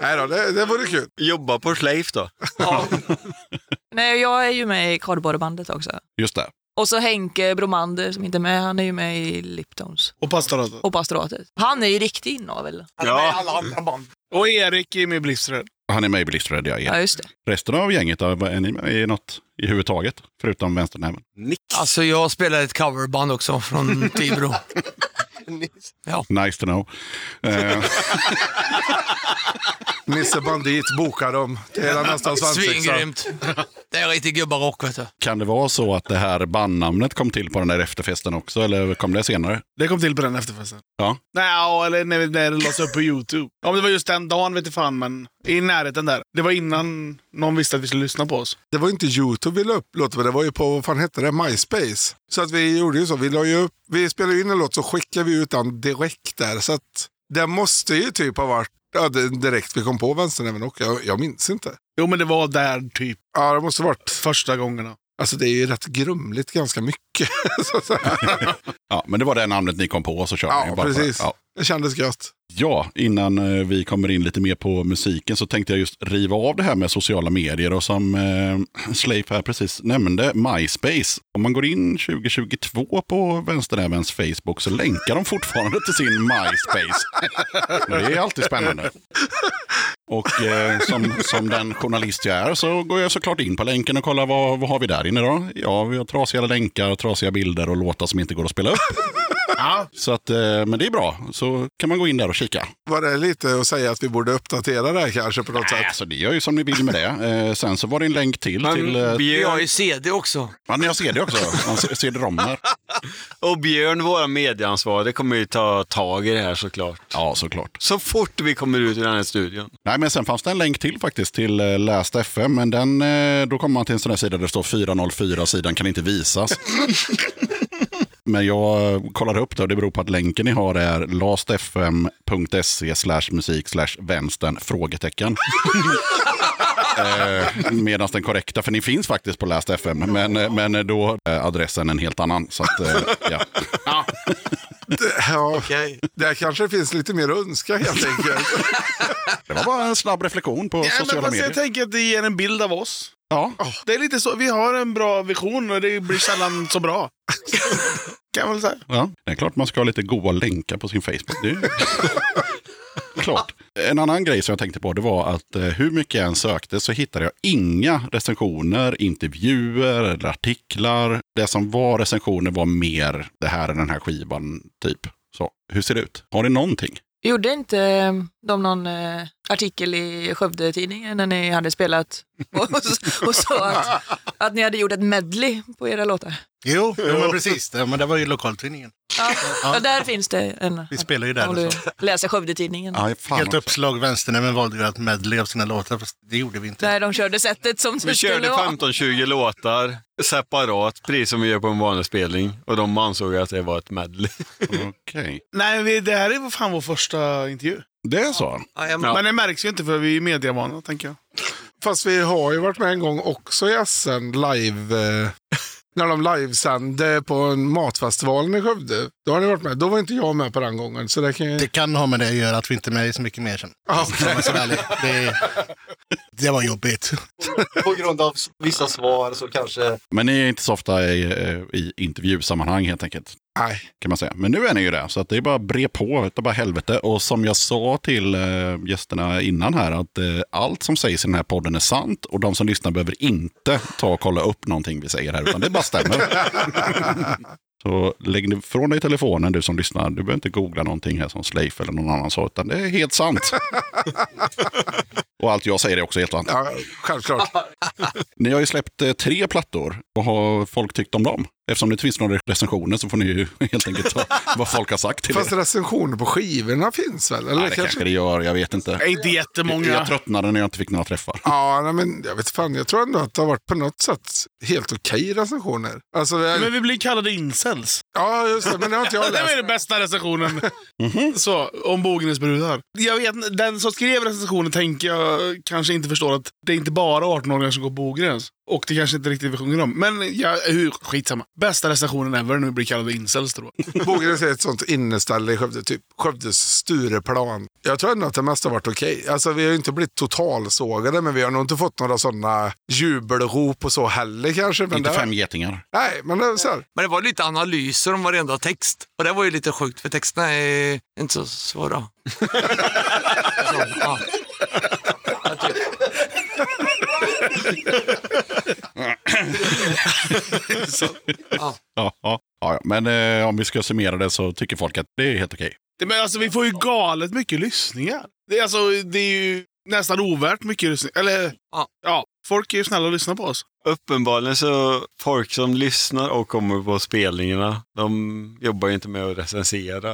Nej då, det, det vore kul. jobba på Schleif då. Nej, jag är ju med i Kardborrebandet också. Just det. Och så Henke Bromander som inte är med, han är ju med i Liptons Och pastoratet. och Pastoratet. Han är ju riktig inavel. Ja. Alla andra band. Och Erik är med i Blistered. Han är med i Blistered, jag Ja, är. just det. Resten av gänget, är ni med i något i huvudtaget? Förutom vänsternäven? Nix. Alltså jag spelar ett coverband också från Tibro. Nice to know. Nisse Bandit bokar dem. Det är nästan. Svingrymt. Det är riktigt gubbarock vet du. kan det vara så att det här bandnamnet kom till på den där efterfesten också, eller kom det senare? Det kom till på den efterfesten. Ja. Nej, ja, eller när, när det lades upp på YouTube. Ja, men det var just den dagen vet jag fan, men i närheten där. Det var innan någon visste att vi skulle lyssna på oss. Det var inte YouTube vi la upp låten det var ju på, vad fan hette det, MySpace. Så att vi gjorde ju så, vi la ju upp, vi spelade in en låt så skickade vi ut den direkt där. Så att det måste ju typ ha varit ja, det- direkt vi kom på vänsternäven och jag, jag minns inte. Jo, men det var där typ Ja, det måste varit, första gångerna. alltså det är ju rätt grumligt ganska mycket. Ja, men det var det namnet ni kom på, så kör Ja, ni bara på precis. Ja det kändes gött. Ja, innan eh, vi kommer in lite mer på musiken så tänkte jag just riva av det här med sociala medier och som eh, Sleif här precis nämnde, MySpace. Om man går in 2022 på vänsternävens Facebook så länkar de fortfarande till sin MySpace. Det är alltid spännande. Och eh, som, som den journalist jag är så går jag såklart in på länken och kollar vad, vad har vi där inne då? Ja, vi har trasiga länkar, trasiga bilder och låtar som inte går att spela upp. Så att, eh, men det är bra, så kan man gå in där och kika. Var det lite att säga att vi borde uppdatera det här kanske på något Nej, sätt? alltså det gör ju som ni vill med det. Eh, sen så var det en länk till. till eh, Vi har ju CD också. ja, ni har CD också. CD-ROM här. Och Björn, våra medieansvariga, kommer ju ta tag i det här såklart. Ja, såklart. Så fort vi kommer ut ur den här studion. Nej, men sen fanns det en länk till faktiskt till Läst FM. Men den, då kommer man till en sån här sida där det står 404, sidan kan inte visas. Men jag kollar upp det och det beror på att länken ni har är lastfm.se slash musik slash vänstern frågetecken. Eh, Medan den korrekta, för ni finns faktiskt på Last FM, men, eh, men då är adressen en helt annan. Så att, eh, ja. Det, ja, Där kanske det finns lite mer att önska helt enkelt. Det var bara en snabb reflektion på Ja, men sociala fast medier. jag tänker att det ger en bild av oss. Ja. Det är lite så, vi har en bra vision och det blir sällan så bra. kan man väl säga. Ja, det är klart man ska ha lite goa länkar på sin Facebook. Det är klart. En annan grej som jag tänkte på det var att eh, hur mycket jag än sökte så hittade jag inga recensioner, intervjuer eller artiklar. Det som var recensioner var mer det här är den här skivan, typ. Så, hur ser det ut? Har ni någonting? Gjorde inte eh, de någon eh, artikel i Skövde-tidningen när ni hade spelat och, och sa att, att ni hade gjort ett medley på era låtar? Jo, jo men precis. Det, men det var ju lokaltidningen. Ja, ja. där finns det en. Vi spelar ju där. Om du och så. läser Skövde-tidningen. Helt uppslag. Vänsternämnden valde ju att medley av sina låtar, fast det gjorde vi inte. Där de körde sättet som Vi det skulle körde vara. 15-20 låtar separat, precis som vi gör på en vanlig spelning. Och de ansåg att det var ett medley. Okej. Nej, vi, det här är fan vår första intervju. Det är så? Men det märks ju inte för vi är medievana, tänker jag. Fast vi har ju varit med en gång också i SN live. När de livesände på en matfestivalen i Skövde. Då har ni varit med. Då var inte jag med på den gången. Så det kan ju... Det kan ha med det att göra att vi inte är med i så mycket mer sen. Ärlig. Det, det var jobbigt. På grund av vissa svar så kanske... Men ni är inte så ofta i, eh, i intervjusammanhang helt enkelt. Nej. Kan man säga. Men nu är ni ju det, så att det är bara att bre på. Är bara helvete. Och som jag sa till eh, gästerna innan här, att eh, allt som sägs i den här podden är sant. Och de som lyssnar behöver inte ta och kolla upp någonting vi säger här, utan det bara stämmer. Så lägg ifrån dig telefonen du som lyssnar. Du behöver inte googla någonting här som Sleif eller någon annan sa, utan det är helt sant. och allt jag säger är också helt sant. Ja, självklart. Ni har ju släppt eh, tre plattor. Vad har folk tyckt om dem? Eftersom det inte finns några recensioner så får ni ju helt enkelt ta vad folk har sagt till Fast er. recensioner på skivorna finns väl? Eller Ja, det kanske det gör, jag vet inte. Inte jättemånga. Jag tröttnade när jag inte fick några träffar. Ja, nej, men jag vet fan. Jag tror ändå att det har varit på något sätt helt okej recensioner. Alltså, det- Men vi blir kallade incels. Ja, just det. Men det har inte jag det var läst. den bästa recensionen. Så, om Bognäsbrudar. Jag vet den som skrev recensionen tänker jag kanske inte förstår att det är inte bara 18-åringar som går på Bogräns. Och det kanske inte riktigt vi sjunger om. Men ja, hur, skitsamma. Bästa recensionen ever nu blir kallade incels tror jag. Bågräs är ett sånt inneställe i Skövde, typ Skövdes Stureplan. Jag tror ändå att det mesta har varit okej. Alltså vi har ju inte blivit totalsågade, men vi har nog inte fått några sådana jubelrop och så heller kanske. Men Inte det, fem getingar. Nej, men det är så här. Men det var lite analyser om varenda text. Och det var ju lite sjukt, för texterna är inte så svåra. så, ja. Ja, ja, ja, ja. Men eh, om vi ska summera det så tycker folk att det är helt okej. Det, men alltså, vi får ju galet mycket lyssningar. Det, är alltså, det är ju nästan ovärt mycket lyssningar. Eller, Ja. ja. Folk är ju snälla och lyssnar på oss. Uppenbarligen så folk som lyssnar och kommer på spelningarna, de jobbar ju inte med att recensera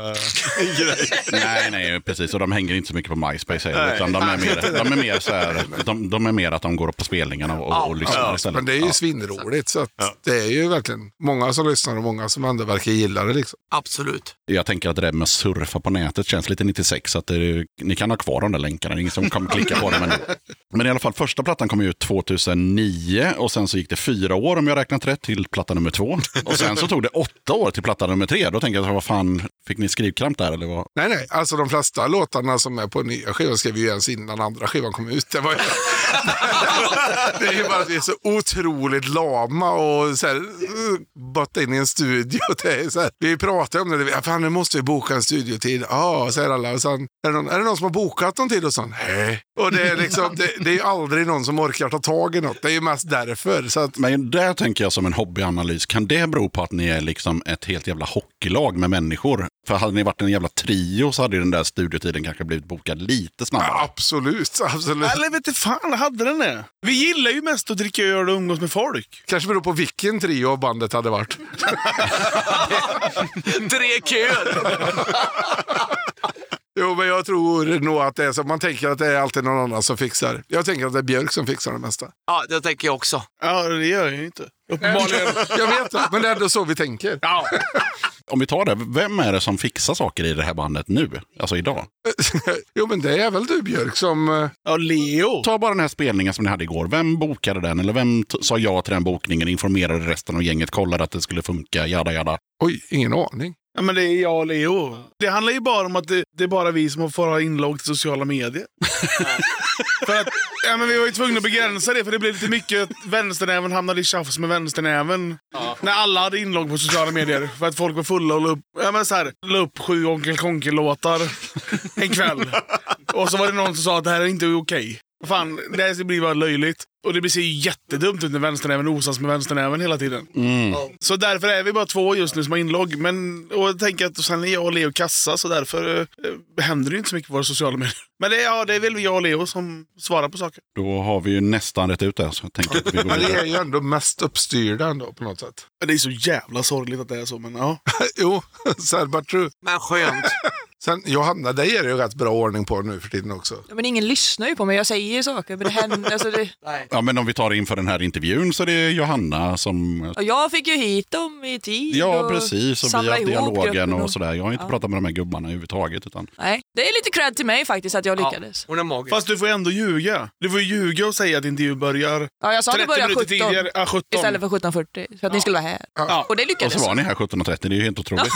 grejer. Nej, nej, precis. Och de hänger inte så mycket på MySpace heller. Utan de är mer, de är mer, så här, de, de är mer att de går upp på spelningarna och, och lyssnar Ja, istället. men det är ju Ja. svinroligt. Så att det är ju verkligen många som lyssnar och många som ändå verkar gilla det. Liksom. Absolut. Jag tänker att det där med att surfa på nätet känns lite 96. Så att det, ni kan ha kvar de där länkarna. Det är ingen som kommer klicka på dem ändå. Men i alla fall, första plattan kom ut 2009 och sen så gick det fyra år om jag räknat rätt till platta nummer två. Och sen så tog det åtta år till platta nummer tre. Då tänker jag, vad fan, fick ni skrivkramp där eller vad? Nej, nej. Alltså de flesta låtarna som är på nya skivan skrev vi ju ens innan andra skivan kom ut. Det, var ju... det är ju bara att vi är så otroligt lama och så här, uh, botta in i en studio. Det är så här, vi pratar om det. Fan, nu måste vi boka en studiotid. Ja, säger alla. Och sen, är, det någon, är det någon som har bokat någon tid? Och sån, nej. Och det är liksom, det, det är aldrig någon som orkar ta tag i något. Det är ju mest därför. Så att, Men där tänker jag som en hobbyanalys, kan det bero på att ni är liksom ett helt jävla hockeylag med människor? För hade ni varit en jävla trio så hade den där studiotiden kanske blivit bokad lite snabbare. ja, absolut, absolut. Eller vet inte fan, hade den det? Vi gillar ju mest att dricka öl och umgås med folk. Kanske beror på vilken trio av bandet hade varit. Tre köer! Jo, men jag tror nog att det är så. Man tänker att det är alltid någon annan som fixar. Jag tänker att det är Björk som fixar det mesta. Ja, det tänker jag också. Ja, det gör jag ju inte. Uppenbarligen. Jag vet det, men det är ändå så vi tänker. Ja. Om vi tar det, vem är det som fixar saker i det här bandet nu? Alltså idag? Jo, men det är väl du Björk som... eh, ja, Leo. Ta bara den här spelningen som ni hade igår. Vem bokade den? Eller vem sa ja till den bokningen? Informerade resten av gänget? Kollade att det skulle funka? Jada jada. Oj, ingen aning. Ja, men det är jag och Leo. Det handlar ju bara om att det, det är bara vi som får ha inlogg till sociala medier. för att, ja, men vi var ju tvungna att begränsa det, för det blev lite mycket att vänsternäven hamnade i tjafs med vänsternäven. När alla hade inlogg på sociala medier. För att folk var fulla och la upp, ja, men så här, la upp sju Onkel Konkel-låtar en kväll. Och så var det någon som sa att det här är inte okej. Fan, det här blir bara löjligt. Och det ser ju jättedumt ut när vänsternäven osas med vänsternäven hela tiden. Så därför är vi bara två just nu som har inlogg. Men, och jag tänker att sen är jag och Leo kassa, så därför eh, händer det ju inte så mycket på våra sociala medier. Men det, är- ja, det är väl jag och Leo som svarar på saker. Då har vi ju nästan rätt ut det. Så jag tänker att vi går Men det är vidare. ju ändå mest uppstyrda ändå på något sätt. Det är så jävla sorgligt att det är så, men ja. jo, sad but true. Men skönt. Sen Johanna, det är det ju rätt bra ordning på nu för tiden också. Ja, men ingen lyssnar ju på mig. Jag säger saker, men det händer... Alltså det... Ja, men om vi tar inför den här intervjun så är det Johanna som... Och jag fick ju hit dem i tid. Ja, och precis. Och vi har haft dialogen och sådär. Jag har inte Ja. pratat med de här gubbarna överhuvudtaget. Utan... Nej, det är lite cred till mig faktiskt att jag lyckades. Hon är magisk. Fast du får ändå ljuga. Du får ju ljuga och säga att intervjun börjar Ja, jag sa att det 30 börjar minuter 17 tidigare. Ja, 17. istället för 17.40 för att ni skulle vara här. Ja. Och det Och lyckades. så var ni här 17.30. Det är ju helt otroligt.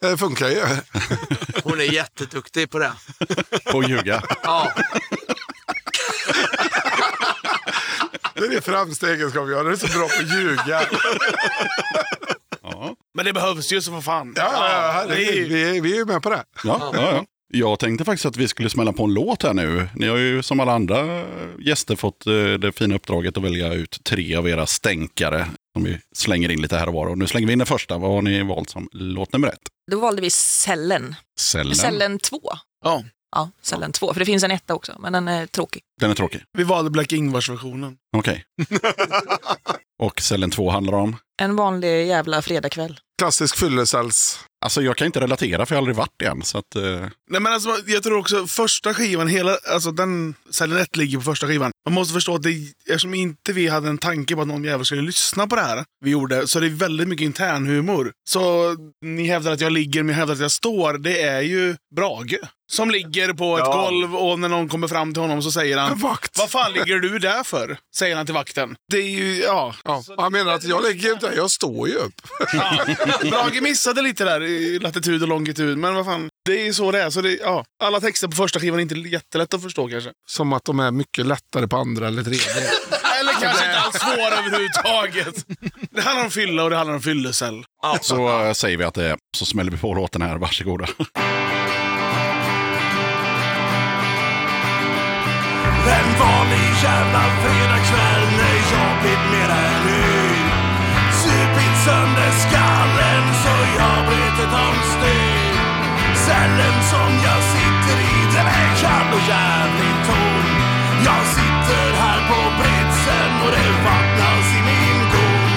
Det funkar ju. Hon är jätteduktig på det. På att ljuga. Ja. Det är det främsta egenskap jag. Du är så bra på att ljuga. Men det behövs ju så för fan. Ja, ja, ja, det herregud. är, Vi, vi är ju med på det. Ja, ja, ja. Jag tänkte faktiskt att vi skulle smälla på en låt här nu. Ni har ju som alla andra gäster fått eh, det fina uppdraget att välja ut tre av era stänkare som vi slänger in lite här och var. Och nu slänger vi in den första. Vad har ni valt som låt nummer ett? Då valde vi Cellen. Cellen. Cellen 2. ja. Ja, Cellen 2. För det finns en etta också, men den är tråkig. Den är tråkig. Vi valde Black Ingvars-versionen. Okej. och cellen två handlar om? En vanlig jävla fredagkväll. Klassisk fyllecells. Alltså jag kan inte relatera för jag har aldrig varit än. Så att, eh, Nej, men alltså, jag tror också första skivan, hela, alltså den, 1 ligger på första skivan. Man måste förstå att det, eftersom inte vi hade en tanke på att någon jävel skulle lyssna på det här vi gjorde, så det är väldigt mycket internhumor. Så ni hävdar att jag ligger, men jag hävdar att jag står. Det är ju Brage. Som ligger på ett golv och när någon kommer fram till honom så säger han En vakt. Vad fan ligger du där för? Säger han till vakten. Det är ju, ja. Ja. Han menar att jag lägger ju inte, jag står ju upp. ja. Brage missade lite där i latitud och longitud, men vad fan. Det är så det är. Så det, ja. Alla texter på första skivan är inte jättelätt att förstå kanske. Som att de är mycket lättare på andra eller tredje. Eller kanske inte alls svåra överhuvudtaget. Det handlar om fylla och det handlar om fyllecell. så eh, säger vi att det är. Så smäller vi på låten här. Varsågoda. En vanlig jävla fredagkväll när jag blivit mer än yr. Supit sönder skallen så jag brutit omsteg Cellen som jag sitter i den är kall och jävligt tom. Jag sitter här på britsen och det vattnas i min dom.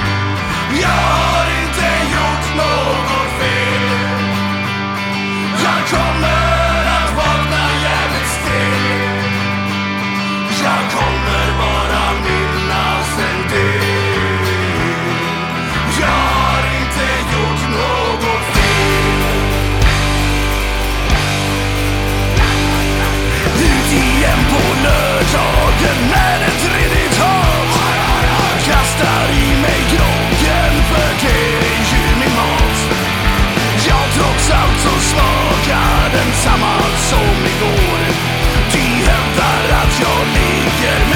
Jag salt som smakar den samma som igår. De hävdar att jag ligger,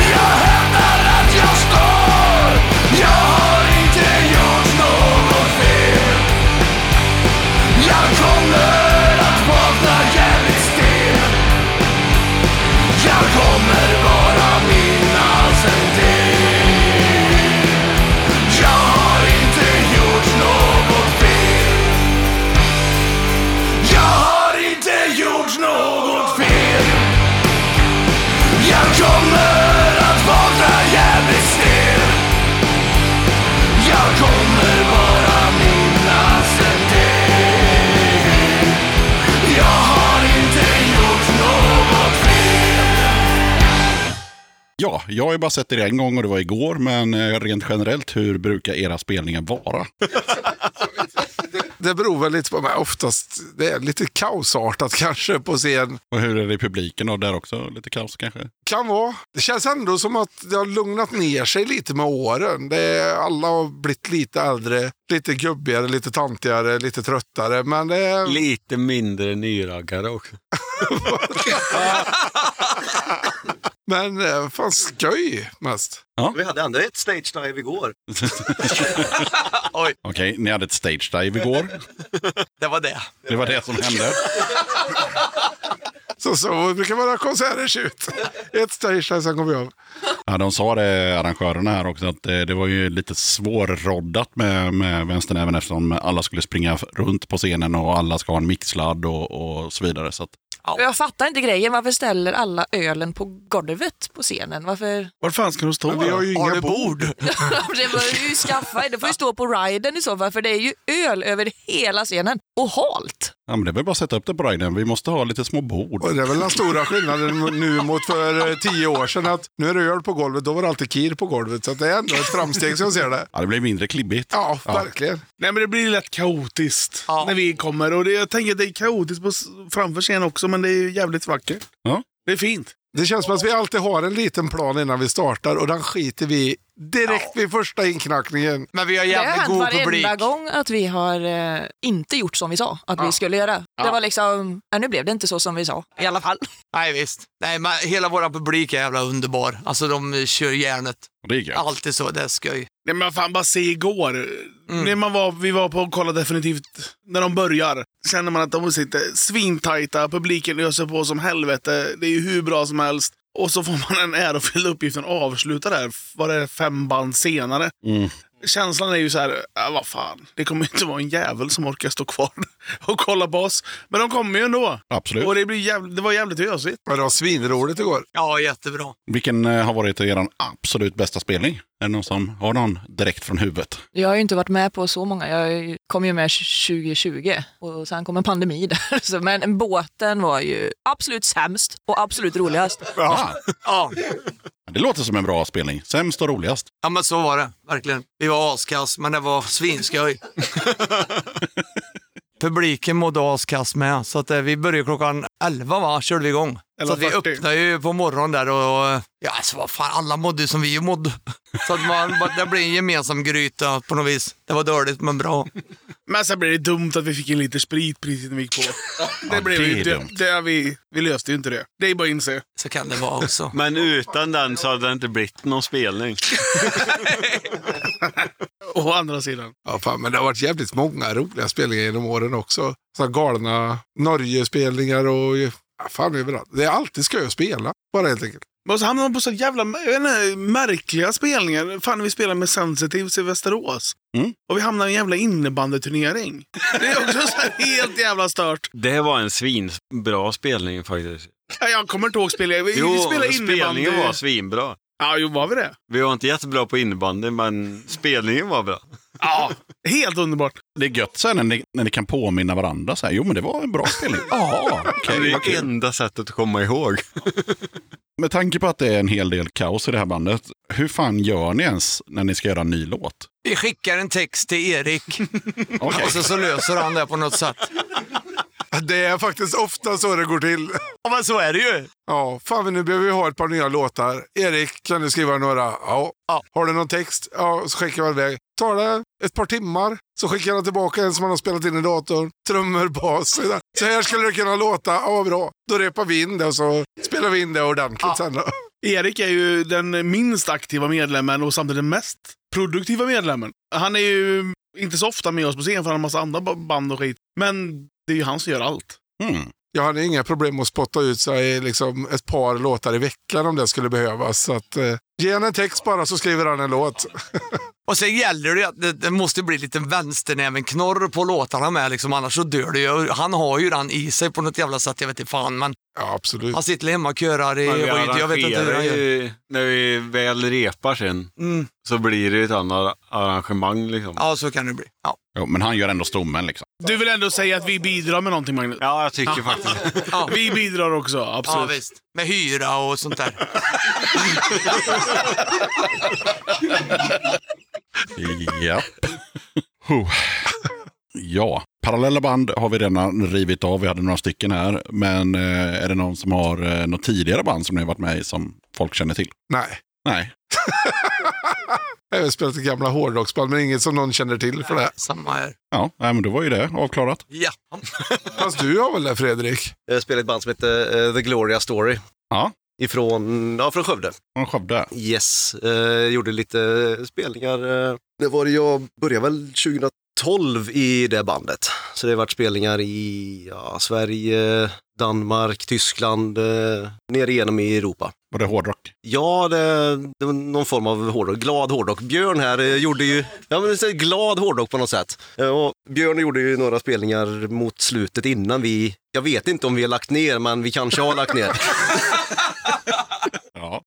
Ja, jag har ju bara sett er en gång och det var igår, men eh, rent generellt, hur brukar era spelningar vara? Det beror väl lite på mig. Oftast det är lite kaosartat kanske på scen. Och hur är det i publiken då? Där också lite kaos kanske? Kan vara. Det känns ändå som att det har lugnat ner sig lite med åren. Det är, alla har blivit lite äldre, lite gubbigare, lite tantigare, lite tröttare. Men det är... Lite mindre nyraggare också. Men eh, fan skoj mest. Vi hade ändå ett stage dive igår. Okej, ni hade ett stage dive igår. Det var det. Det var det som hände. Så, så brukar våra konserter se ut. Ett stage där, sen kommer vi av. Ja, de sa det, arrangörerna här också, att det, det var ju lite svårroddat med, med vänsternäven eftersom alla skulle springa runt på scenen och alla ska ha en mixladd och, och så vidare. Så att, Jag fattar inte grejen. Varför ställer alla ölen på golvet på scenen? Varför? Var fan ska de stå? Men vi har ju Har inga du bord? det bör ju skaffa. Det får ju stå på riden i så fall, för det är ju öl över hela scenen. Och halt. ja, men det är väl bara att sätta upp det på riden. Vi måste ha lite små bord. Och det är väl den stora skillnaden nu mot för eh, tio år sedan. Att nu är det öl på golvet, då var det alltid kir på golvet. Så det är ändå ett framsteg som jag ser det. Ja, det blir mindre klibbigt. Ja, verkligen. Nej men det blir lätt kaotiskt Ja. när vi kommer. Och det, jag tänker att det är kaotiskt på, framför scenen också, men det är ju jävligt vackert. Ja. Det är fint. Det känns som att vi alltid har en liten plan innan vi startar och den skiter vi direkt vid första inknackningen. Men vi har Det har jävligt hänt god varenda publik. gång att vi har eh, inte gjort som vi sa att vi skulle göra. Det var liksom, ja, nu blev det inte så som vi sa i alla fall. Nej visst. Nej, men hela vår publik är jävla underbar. Alltså de kör järnet. Det är gött. Alltid så, det är skoj. Nej men fan, bara se igår. När man var, vi var på och kollade definitivt när de börjar. Känner man att de sitter svintajta, publiken öser på som helvete. Det är ju hur bra som helst. Och så får man en ärofylld uppgift att avsluta där, vad det är, fem band senare. Mm. Känslan är ju så här, äh, vad fan, det kommer inte vara en jävel som orkar stå kvar och kolla på oss. Men de kommer ju ändå. Absolut. Och det, blir jävligt, det var jävligt ösigt. Men det var svinroligt igår. Ja, jättebra. Vilken eh, har varit er absolut bästa spelning? Är det någon som har någon direkt från huvudet? Jag har ju inte varit med på så många. Jag kom ju med 2020 och sen kom en pandemi där. Men båten var ju absolut sämst och absolut roligast. Ja. Ja. Det låter som en bra spelning. Sämst och roligast. ja, men så var det. Verkligen. Vi var askass, men det var svinskoj. Publiken mådde askass med, så att eh, vi började klockan 11 va, körde vi igång. Så att vi 11.40. öppnade ju på morgonen där och ja, alltså vad fan, alla mådde som vi mådde. Så att man, det blev en gemensam gryta på något vis. Det var dåligt men bra. Men sen blev det dumt att vi fick en liter sprit precis när vi gick på. Det Ja, blev det ju dumt. Det har vi, vi löste ju inte det. Det är bara att inse. Så kan det vara också. Men utan den så hade det inte blivit någon spelning. Å andra sidan. Ja, fan, men det har varit jävligt många roliga spelningar genom åren också. Så galna Norge-spelningar och fan överallt. Det är alltid skoj att spela, bara helt enkelt. Men så hamnar man på så jävla jag inte, märkliga spelningar. Fan, vi spelar med Sensitives i Västerås. Mm. Och vi hamnar i en jävla innebandyturnering. Det är också så helt jävla stört. Det var en svinbra spelning faktiskt. Ja, Jag kommer inte ihåg spelningen. Vi, vi Jo, spelade innebandy. spelningen var svinbra. Ja, jo, var vi det? Vi var inte jättebra på innebandy, men spelningen var bra. Ja, helt underbart. Det är gött sen när ni, när ni kan påminna varandra. Så här, jo, men det var en bra spelning. Ja, okej. det är kul. enda sättet att komma ihåg. Med tanke på att det är en hel del kaos i det här bandet, hur fan gör ni ens när ni ska göra en ny låt? Vi skickar en text till Erik Okej. och så, så löser han det på något sätt. Det är faktiskt ofta så det går till. Ja, men så är det ju. Ja, fan nu behöver vi ha ett par nya låtar. Erik, kan du skriva några? Ja. Ja. Har du någon text? Ja, så skickar jag iväg. Tar det ett par timmar så skickar han tillbaka en som han har spelat in i datorn. Trummor, bas. Så här skulle det kunna låta. Ja, vad bra. Då repar vi in det och så spelar vi in det ordentligt sen då. Erik är ju den minst aktiva medlemmen och samtidigt den mest produktiva medlemmen. Han är ju inte så ofta med oss på scen för han har en massa andra band och skit. Men det är ju han som gör allt. Mm. Jag hade inga problem att spotta ut sig liksom ett par låtar i veckan om det skulle behövas. Så att, eh, ge han en text bara så skriver han en låt. Och sen gäller det att det, det måste bli lite vänsternäven-knorr på låtarna med, liksom, annars så dör det ju. Han har ju den i sig på något jävla sätt, jag vet inte fan. Men Ja, absolut. han sitter hemma och körar i Men vi skit, jag vet inte hur han gör. när vi väl repar sen, Mm. så blir det ett annat arrangemang liksom. Ja, så kan det bli. Ja. Jo, men han gör ändå stommen liksom. Du vill ändå säga att vi bidrar med någonting, Magnus? Ja, jag tycker faktiskt Ja. Vi bidrar också, Ja, absolut. visst. Med hyra och sånt där. Ja. Huh. Ja, parallella band har vi redan rivit av. Vi hade några stycken här. Men eh, är det någon som har eh, något tidigare band som ni har varit med i som folk känner till? Nej. Nej. Jag har spelat i gamla hårdrocksband, men inget som någon känner till för det. Samma här. Ja, nej, men då var ju det avklarat. Ja. Fast du har väl det Fredrik? Jag spelar i ett band som heter eh, The Gloria Story. Ja. Ifrån, ja, från Skövde. Från Skövde. Yes, eh, gjorde lite spelningar. Eh. Det var det jag började väl 2012 i det bandet. Så det har varit spelningar i ja, Sverige, Danmark, Tyskland, eh, ner igenom i Europa. Var det hårdrock? Ja, det, det var någon form av hårdrock. Glad hårdrock. Björn här eh, gjorde ju ja, men det är glad hårdrock på något sätt. Eh, Och Björn gjorde ju några spelningar mot slutet innan vi... Jag vet inte om vi har lagt ner, men vi kanske har lagt ner. Ja.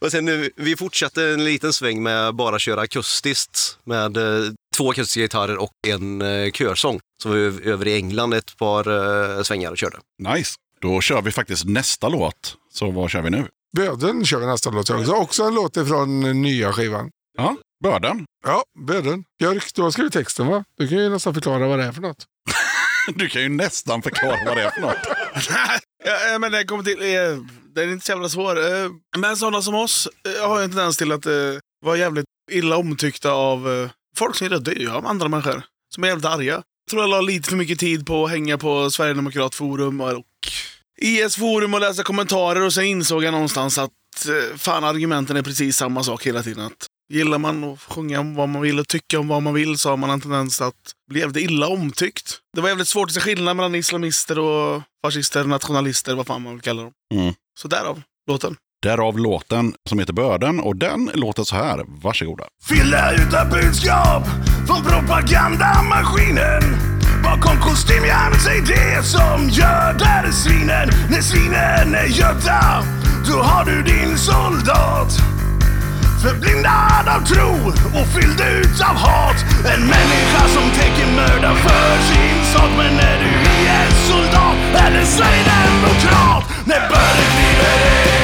Och sen vi fortsatte en liten sväng med bara köra akustiskt med eh, två akustiska gitarrer och en eh, körsång. Så var vi över i England ett par eh, svängar och körde. Nice. Då kör vi faktiskt nästa låt. Så vad kör vi nu? Böden kör vi nästa låt också. Också en låt ifrån nya skivan. Ja, Börden. Ja, Böden. Björk, du har skrivit texten va? Du kan ju nästan förklara vad det är för något. Du kan ju nästan förklara vad det är för något. ja, men det kommer till... Eh, den är inte så jävla svår. Eh, men sådana som oss eh, har ju en tendens till att eh, vara jävligt illa omtyckta av eh, folk som är rätt döda av andra människor. Som är jävligt arga. Tror jag la lite för mycket tid på att hänga på Sverigedemokratforum och IS-forum och läsa kommentarer och sen insåg jag någonstans att eh, fan argumenten är precis samma sak hela tiden. Att gillar man att sjunga om vad man vill och tycka om vad man vill så har man en tendens att bli jävligt illa omtyckt. Det var jävligt svårt att se skillnad mellan islamister och fascister, nationalister, vad fan man vill kalla dem. Mm. Så därav låten. Därav låten som heter Börden och den låter så här. Varsågoda. Fylla utan budskap från propagandamaskinen. Bakom kostymjärnet, säg det som göder svinen. När svinen är gödda, då har du din soldat. Förblindad av tro och fylld utav hat. En människa som tänker mörda för sin sak. Men när du är soldat eller sverigedemokrat När börden kliver in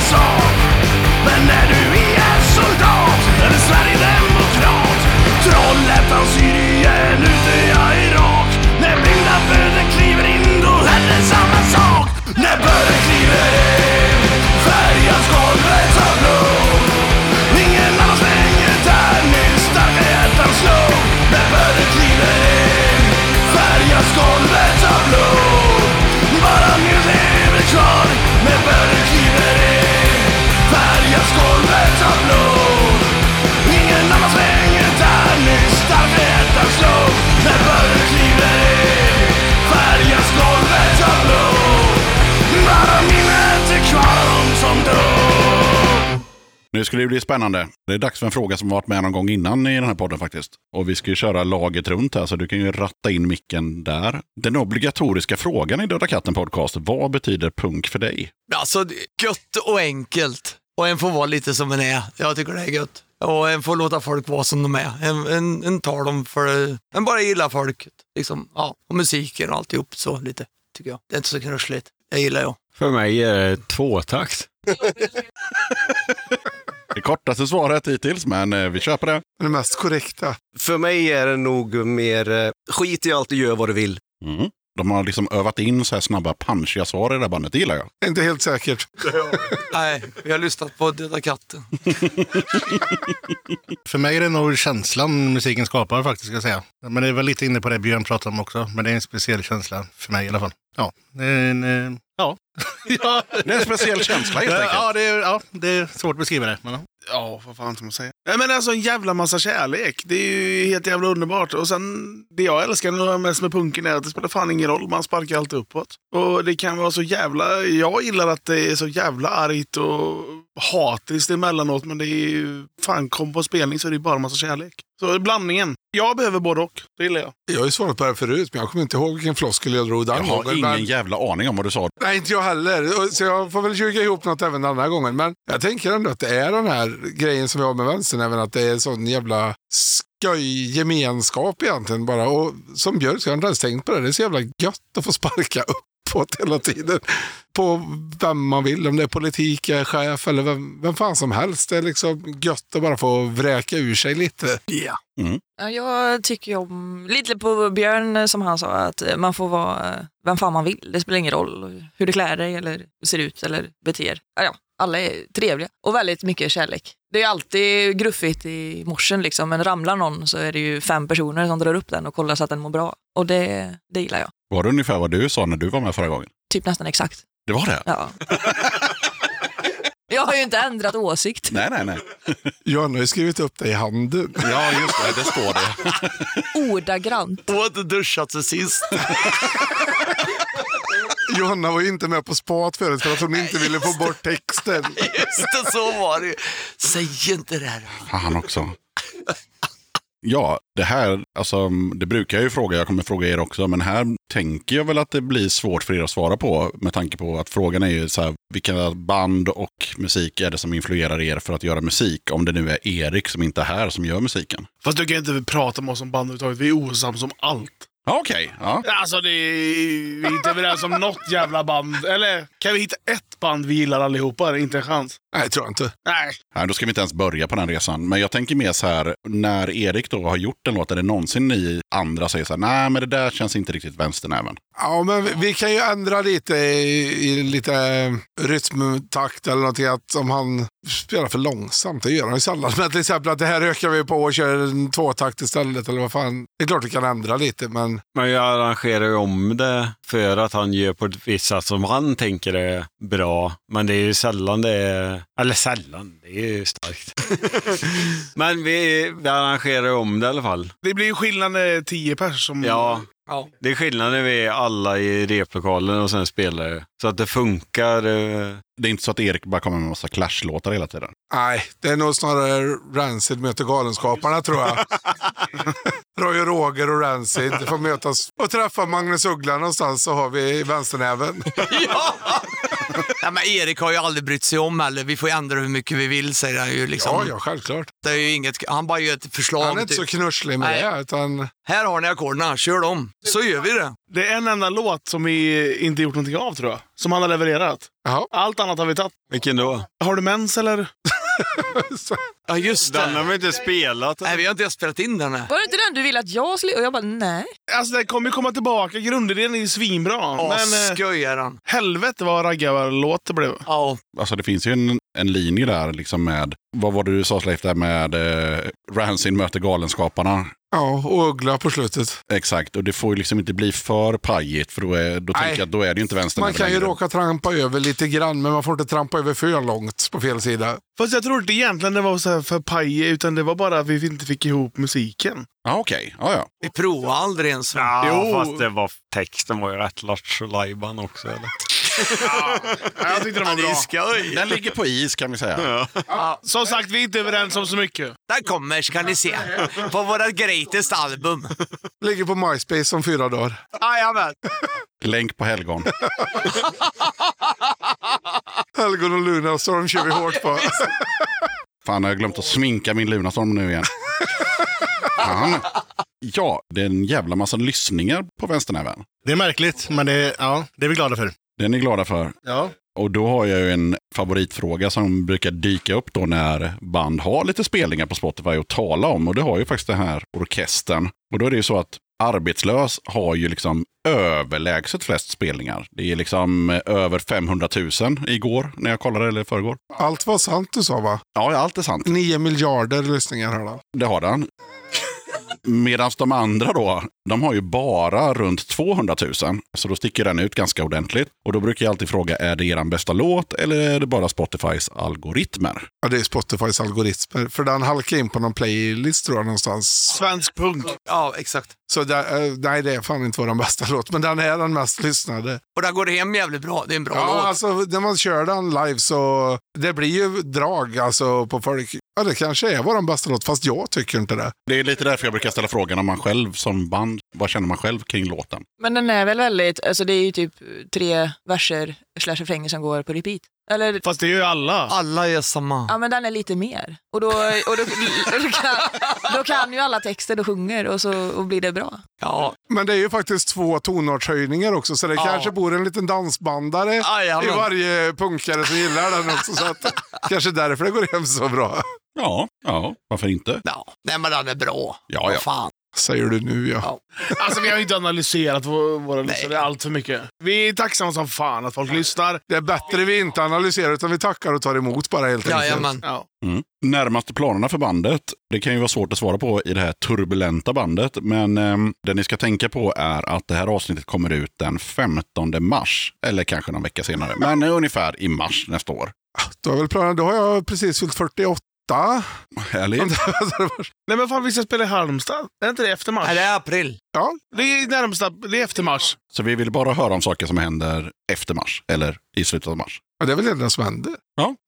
i sak Men när du är soldat eller Sverigedemokrat. Trollhättan, Syrien, Nu skulle det bli spännande. Det är dags för en fråga som har varit med någon gång innan i den här podden faktiskt. Och vi ska ju köra laget runt här så du kan ju ratta in micken där. Den obligatoriska frågan i Döda katten podcast. Vad betyder punk för dig? Alltså, gött och enkelt. Och en får vara lite som en är. Jag tycker det är gött. Och en får låta folk vara som de är. En, en, en tar dem för... En bara gillar folket. Liksom, ja, och musiken och alltihop så lite, tycker jag. Det är inte så knussligt. Det gillar jag. För mig är det tvåtakt. Det kortaste svaret hittills, men eh, vi köper det. Det mest korrekta. För mig är det nog mer eh, skit i allt du gör vad du vill. Mm. De har liksom övat in så här snabba punchiga svar i det här bandet. Det gillar jag. Inte helt säkert. Nej, vi har lyssnat på Döda katten. För mig är det nog känslan musiken skapar faktiskt, ska jag säga. Men det är väl lite inne på det Björn pratar om också. Men det är en speciell känsla för mig i alla fall. Ja, det är en, eh, Ja. ja. Det är en speciell känsla helt enkelt. Ja, det är, ja, det är svårt att beskriva det. Men, ja. Ja, vad fan ska man säga? Nej, men alltså en jävla massa kärlek. Det är ju helt jävla underbart. Och sen, det jag älskar mest med punken är att det spelar fan ingen roll. Man sparkar alltid uppåt. Och det kan vara så jävla... Jag gillar att det är så jävla argt och hatriskt emellanåt. Men det är ju... Fan, kom på spelning så är det bara en massa kärlek. Så blandningen. Jag behöver både och. Det gillar jag. Jag har ju svarat på det här förut, men jag kommer inte ihåg vilken floskel jag drog den Jag har gången, ingen men- jävla aning om vad du sa. Nej, inte jag heller. Så jag får väl ljuga ihop något även den här gången. Men jag tänker ändå att det är den här grejen som vi har med vänstern, även att det är en sån jävla skoj gemenskap egentligen bara. Och som Björk, så har jag inte ens tänkt på det. Det är så jävla gött att få sparka uppåt hela tiden. På vem man vill, om det är politik, är chef eller vem, vem fan som helst. Det är liksom gött att bara få vräka ur sig lite. Ja. Ja, jag tycker om, lite på Björn eh, som han sa, att eh, man får vara eh, vem fan man vill. Det spelar ingen roll hur du klär dig eller ser ut eller beter. Ja, alla är trevliga och väldigt mycket kärlek. Det är alltid gruffigt i morsen liksom, men ramlar någon så är det ju fem personer som drar upp den och kollar så att den mår bra. Och det, det gillar jag. Var det ungefär vad du sa när du var med förra gången? Typ nästan exakt. Det var det? Ja. Jag har ju inte ändrat åsikt. Nej, nej, nej. Johanna har ju skrivit upp det i handen. Ja, just det. Det står det. Ordagrant. Och har inte duschat sen sist. Johanna var ju inte med på spat förut för att hon inte ville få bort texten. Just det, så var det ju. Säg inte det här. Han också. Ja, det här, alltså, det brukar jag ju fråga, jag kommer fråga er också, men här tänker jag väl att det blir svårt för er att svara på med tanke på att frågan är ju så här, vilka band och musik är det som influerar er för att göra musik? Om det nu är Erik som inte är här som gör musiken. Fast du kan inte prata med oss om band överhuvudtaget. Vi är osams om allt. Ja, okej. Ja. Alltså, det är, vi är inte överens om något jävla band. Eller kan vi hitta ett band vi gillar allihopa? Inte en chans. Nej, tror jag inte. Nej. Nej, då ska vi inte ens börja på den resan. Men jag tänker mer så här, när Erik då har gjort en låt, är det någonsin ni andra säger så här, nej men det där känns inte riktigt vänsternäven. Ja, men vi- vi kan ju ändra lite i, i lite rytmtakt eller någonting. Att om han spelar för långsamt, det gör han ju sällan. Men till exempel att det här ökar vi på och kör en tvåtakt istället. Eller vad fan. Det är klart vi kan ändra lite, men Men jag arrangerar ju om det för att han gör på ett visst sätt som han tänker är bra. Men det är ju sällan det är... Eller sällan, det är ju starkt. Men vi, vi arrangerar ju om det i alla fall. Det blir ju skillnad när det är tio pers som... Ja, Ja. det är skillnad när vi är alla i replokalen och sen spelar det. Så att det funkar. Det är inte så att Erik bara kommer med en massa Clash-låtar hela tiden. nej. Det är nog snarare Rancid möter Galenskaparna tror jag. Roy och Roger och Rancid får mötas och träffa Magnus Uggla någonstans så har vi vänsternäven. ja. ja, men Erik har ju aldrig brytt sig om heller. Vi får ändra hur mycket vi vill, säger han ju. Liksom. Ja, ja, självklart. Det är ju inget, han bara gör ett förslag. Han är inte så typ. knusslig med Nej. det. Utan, Här har ni ackorden, kör dem. Så gör vi det. Det är en enda låt som vi inte gjort någonting av tror jag. Som han har levererat. Jaha. Allt annat har vi tagit. Vilken då? Har du mens eller? Ja, just Den har det. vi inte spelat. Nej, vi har inte ens spelat in den. här. Var det inte den du ville att jag skulle... Och jag bara, nej. Alltså det kommer ju komma tillbaka. Grundidén är ju svinbra. Åh, men eh, skojar han. helvete vad raggarlåt det blev. Ja, Alltså det finns ju en, en linje där liksom med, vad var det du sa Leif, där med eh, Rancid möter Galenskaparna. ja, och Uggla på slutet. Exakt, och det får ju liksom inte bli för pajigt för då, är, då Nej. tänker jag då är det ju inte vänstern Man kan ju råka trampa över lite grann, men man får inte trampa över för långt på fel sida. Fast jag tror inte egentligen det var så här för pajig, utan det var bara att vi inte fick ihop musiken. Ja, okej. Ja, ja. vi provar aldrig ens. Ja, Jo. fast det var, texten var ju rätt lattjo också. Eller? Jag tyckte den var Det är bra. Den ligger på is kan vi säga. Som sagt, vi är inte överens om så mycket. Den kommer, ska ni se. På våra greatest album. Ligger på MySpace om fyra dagar. Jajamän. Länk på helgon. Helgon och Lunarstorm kör vi hårt på. Fan, jag har glömt att sminka min Lunarstorm nu igen. Fan. Ja, det är en jävla massa lyssningar på vänsternäven. Det är märkligt, men det, ja, det är vi glada för. Det är ni glada för. Ja. Och då har jag ju en favoritfråga som brukar dyka upp då när band har lite spelningar på Spotify att tala om. Och det har ju faktiskt den här orkestern. Och då är det ju så att Arbetslös har ju liksom överlägset flest spelningar. Det är liksom eh, över 500 000 igår när jag kollade, eller förrgår. Allt var sant du sa va? Ja, allt är sant. Nio miljarder lyssningar har han. Det har den. Medan de andra då, De har ju bara runt 200 000, så då sticker den ut ganska ordentligt. Och då brukar jag alltid fråga, är det er bästa låt eller är det bara Spotifys algoritmer? Ja, det är Spotifys algoritmer. För den halkar in på någon playlist tror jag någonstans. Svensk punk. Ja, exakt. Så där, eh, nej, det är fan inte vår bästa låt. Men den är den mest lyssnade. Och där går det hem jävligt bra. Det är en bra Ja, låt. alltså när man kör den live så det blir ju drag alltså på folk. Ja, det kanske är vår bästa låt, fast jag tycker inte det. Det är lite därför jag brukar ställa frågan om man själv som band, vad känner man själv kring låten? Men den är väl väldigt, alltså det är ju typ tre verser slash refränger som går på repeat. Eller, Fast det är ju alla. Alla är samma. ja men den är lite mer. Och då, och då, då, kan, då kan ju alla texter och sjunger och så och blir det bra. Ja, Men det är ju faktiskt två tonartshöjningar också, så det Ja. kanske bor en liten dansbandare Jajamän. i varje punkare som gillar den också. Så att, kanske därför det går hem så bra. Ja, ja, varför inte? ja. Nej men den är bra. Ja, Vad ja. Säger du nu ja. Alltså vi har ju inte analyserat vår- våra lyssnare allt för mycket. Vi är tacksamma som fan att folk lyssnar. Det är bättre vi inte analyserar utan vi tackar och tar emot bara helt enkelt. Jajamän. Ja. Mm. Närmaste planerna för bandet, det kan ju vara svårt att svara på i det här turbulenta bandet, men ehm, det ni ska tänka på är att det här avsnittet kommer ut den 15 mars, eller kanske någon vecka senare, men ungefär i mars nästa år. Då, har väl planen, då har jag precis fyllt 48. Härligt. Nej men fan vi ska spela i Halmstad. Är inte det efter mars? Nej, det är april. ja, Det är närmsta, det är efter mars. Så vi vill bara höra om saker som händer efter mars, eller i slutet av mars. ja, det är väl det enda som händer.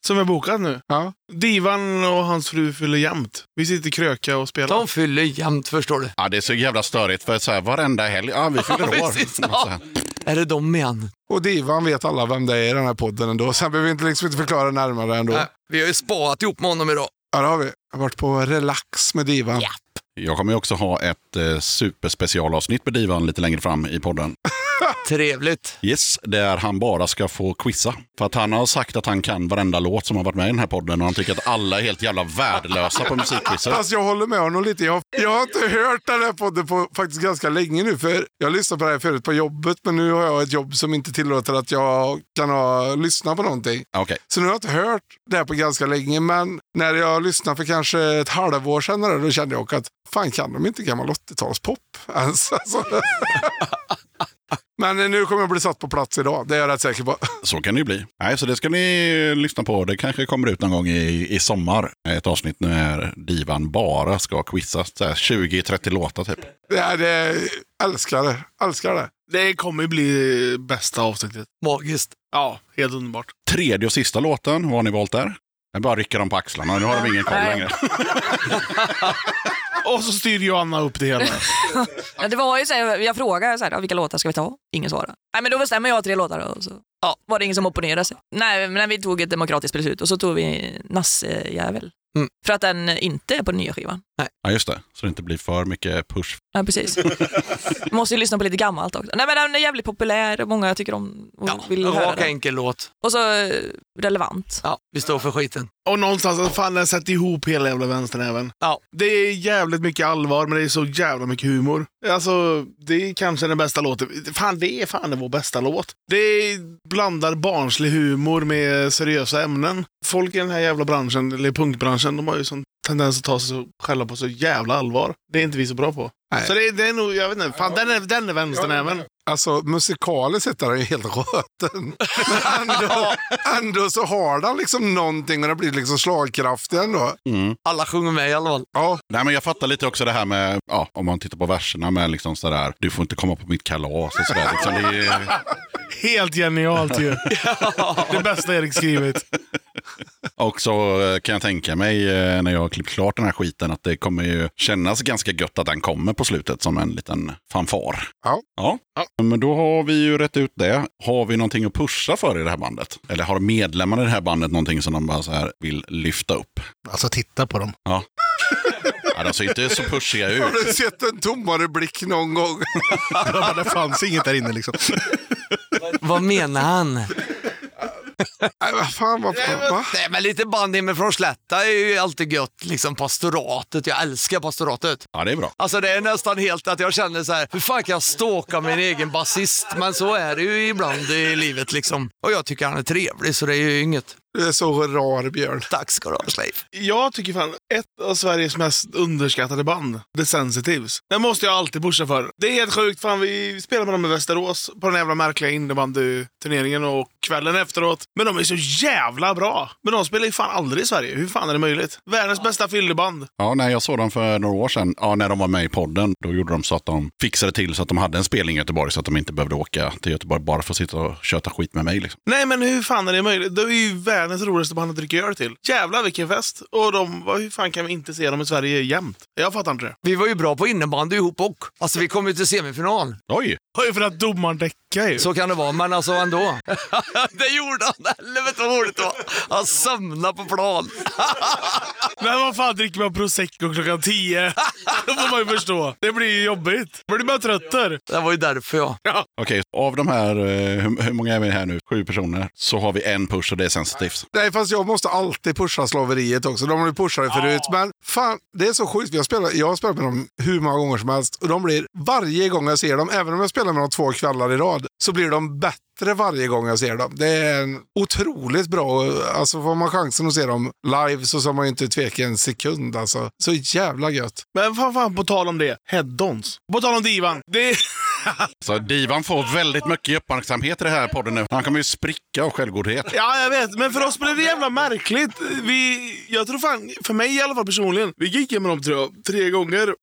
Som är bokat nu. Ja. Divan och hans fru fyller jämt. Vi sitter i Kröka och spelar. De fyller jämt, förstår du. Ja, det är så jävla störigt för så här, varenda helg, ja vi fyller år. Precis, Så ja. här. Är det de igen? Och Divan vet alla vem det är i den här podden ändå. Sen behöver vi inte, liksom inte förklara närmare ändå. Nej, vi har ju spaat ihop med honom idag. Ja, det har vi. Jag har varit på relax med Divan. Ja. Jag kommer ju också ha ett eh, superspecialavsnitt med Divan lite längre fram i podden. Trevligt. Yes, där han bara ska få quizza. För att han har sagt att han kan varenda låt som har varit med i den här podden och han tycker att alla är helt jävla värdelösa på musikquizzer. Fast jag håller med honom lite. Jag, jag har inte hört den här podden på faktiskt ganska länge nu. För Jag har lyssnat på det här förut på jobbet, men nu har jag ett jobb som inte tillåter att jag kan ha, lyssna på någonting. Okej, Så nu har jag inte hört det här på ganska länge, men när jag lyssnade för kanske ett halvår sedan, då kände jag att fan kan de inte gammal 80-talspop ens? Alltså. Men nu kommer jag bli satt på plats idag, det är jag rätt säker på. så kan det ju bli. Nej, så det ska ni lyssna på. Det kanske kommer ut någon gång i, i sommar. Ett avsnitt när Divan bara ska här 20-30 låtar typ. Det är, det, älskar det, älskar det. Det kommer ju bli bästa avsnittet. Magiskt. Ja, helt underbart. Tredje och sista låten, vad har ni valt där? Jag bara rycker dem på axlarna, nu har de ingen koll längre. Och så styr Johanna upp det hela. Ja, det var ju så här, jag frågade så här, vilka låtar ska vi ta? Ingen svarade. Nej men då bestämmer jag tre låtar och så ja, var det ingen som opponerade sig. Nej men vi tog ett demokratiskt beslut och så tog vi Nasse-jävel. Mm. För att den inte är på den nya skivan. Ja, just det. Så det inte blir för mycket push. Ja precis. Måste ju lyssna på lite gammalt också. Nej men den är jävligt populär och många tycker om och Ja, vill höra rak den. enkel låt. Och så eh, relevant. Ja, vi står för skiten. Och någonstans, fan den sätter ihop hela jävla vänsternäven. Ja. Det är jävligt mycket allvar, men det är så jävla mycket humor. Alltså, det är kanske den bästa låten. Fan, det är fan vår bästa låt. Det blandar barnslig humor med seriösa ämnen. Folk i den här jävla branschen, eller punkbranschen, de har ju sån tendens att ta sig så- själva på så jävla allvar. Det är inte vi så bra på. Nej. Så det, är- det är nog, jag vet inte, fan den är, den är vänsternäven. Alltså musikaliskt sett är den ju helt röten. Men ändå, ändå så har den liksom någonting och den blir liksom slagkraftig ändå. Mm. Alla sjunger med i alla fall. Ja, Nej, men jag fattar lite också det här med, ja, om man tittar på verserna med liksom sådär, du får inte komma på mitt kalas och sådär. Liksom, det är, Helt genialt ju. Det bästa Erik skrivit. och så eh, kan jag tänka mig eh, när jag har klippt klart den här skiten att det kommer ju kännas ganska gött att den kommer på slutet som en liten fanfar. Ja. ja. Men då har vi ju rätt ut det. Har vi någonting att pusha för i det här bandet? Eller har medlemmarna i det här bandet någonting som de bara så här vill lyfta upp? Alltså titta på dem. Ja. ja de ser inte så pushiga ut. har du sett en tommare blick någon gång? det fanns inget där inne liksom. Vad menar han? Nej, vad fan, vad fan, va? Nej, men lite band hemifrån Slätta är ju alltid gött. Liksom pastoratet. Jag älskar pastoratet. Ja, det är bra. Alltså det är nästan helt att jag känner så här, hur fan kan jag stalka min egen basist? Men så är det ju ibland i livet liksom. Och jag tycker han är trevlig så det är ju inget. Du är så rar Björn. Tack ska du ha Schleif. Jag tycker fan, ett av Sveriges mest underskattade band, The Sensitives. Den måste jag alltid pusha för. Det är helt sjukt, fan vi spelade med dem i Västerås på den jävla märkliga innebandyturneringen och kvällen efteråt. Men de är så jävla bra. Men de spelar ju fan aldrig i Sverige. Hur fan är det möjligt? Världens bästa fylleband. Ja, nej, jag såg dem för några år sedan. Ja, när de var med i podden. Då gjorde de så att de fixade till så att de hade en spelning i Göteborg så att de inte behövde åka till Göteborg bara för att sitta och köta skit med mig. Liksom. Nej, men hur fan är det möjligt? Det är ju världens roligaste band att dricka öl till. Jävlar vilken fest! Och de, vad- hur fan kan vi inte se dem i Sverige jämt? Jag fattar inte det. Vi var ju bra på innebandy ihop och. Alltså vi kom ju till semifinal. Oj! Ju för att domaren däckar ju. Så kan det vara, men alltså ändå. det gjorde han. Helvete vad roligt det var. Han somnade på plan. Men vad fan dricker man prosecco klockan tio? Då får man ju förstå. Det blir ju jobbigt. Då blir man trötter. Det var ju därför jag. Okej, av de här, eh, hur, hur många är vi här nu? Sju personer. Så har vi en push och det är Sensitives. Nej, fast jag måste alltid pusha slaveriet också. De har ju pushat det förut. Men fan, det är så sjukt. Jag, spelar, jag har spelat med dem hur många gånger som helst. Och de blir, varje gång jag ser dem, även om jag spelar med dem två kvällar i rad, så blir de bättre varje gång jag ser dem. Det är en otroligt bra, alltså får man chansen att se dem live så ska man ju inte tveka en sekund alltså. Så jävla gött. Men fan, fan på tal om det. Head-ons. På tal om divan. Det Så Divan får väldigt mycket uppmärksamhet i det här podden nu. Han kommer ju spricka av självgodhet. Ja, jag vet. Men för oss blev det jävla märkligt. Vi, jag tror fan, för mig i alla fall personligen, vi gick igenom dem tror jag, tre gånger.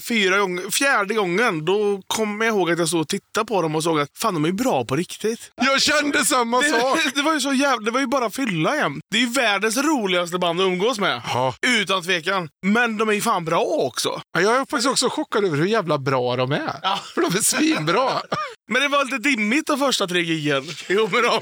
Fyra gånger. Fjärde gången, då kom jag ihåg att jag stod och tittade på dem och såg att fan, de är bra på riktigt. Jag kände samma sak! Det, det var ju så jävla, det var ju bara fylla jämt. Det är ju världens roligaste band att umgås med. Ja. Utan tvekan. Men de är ju fan bra också. Ja, Jag är faktiskt också chockad över hur jävla bra de är. För de är svinbra. Men det var lite dimmigt de första tre giggen ihop med dem.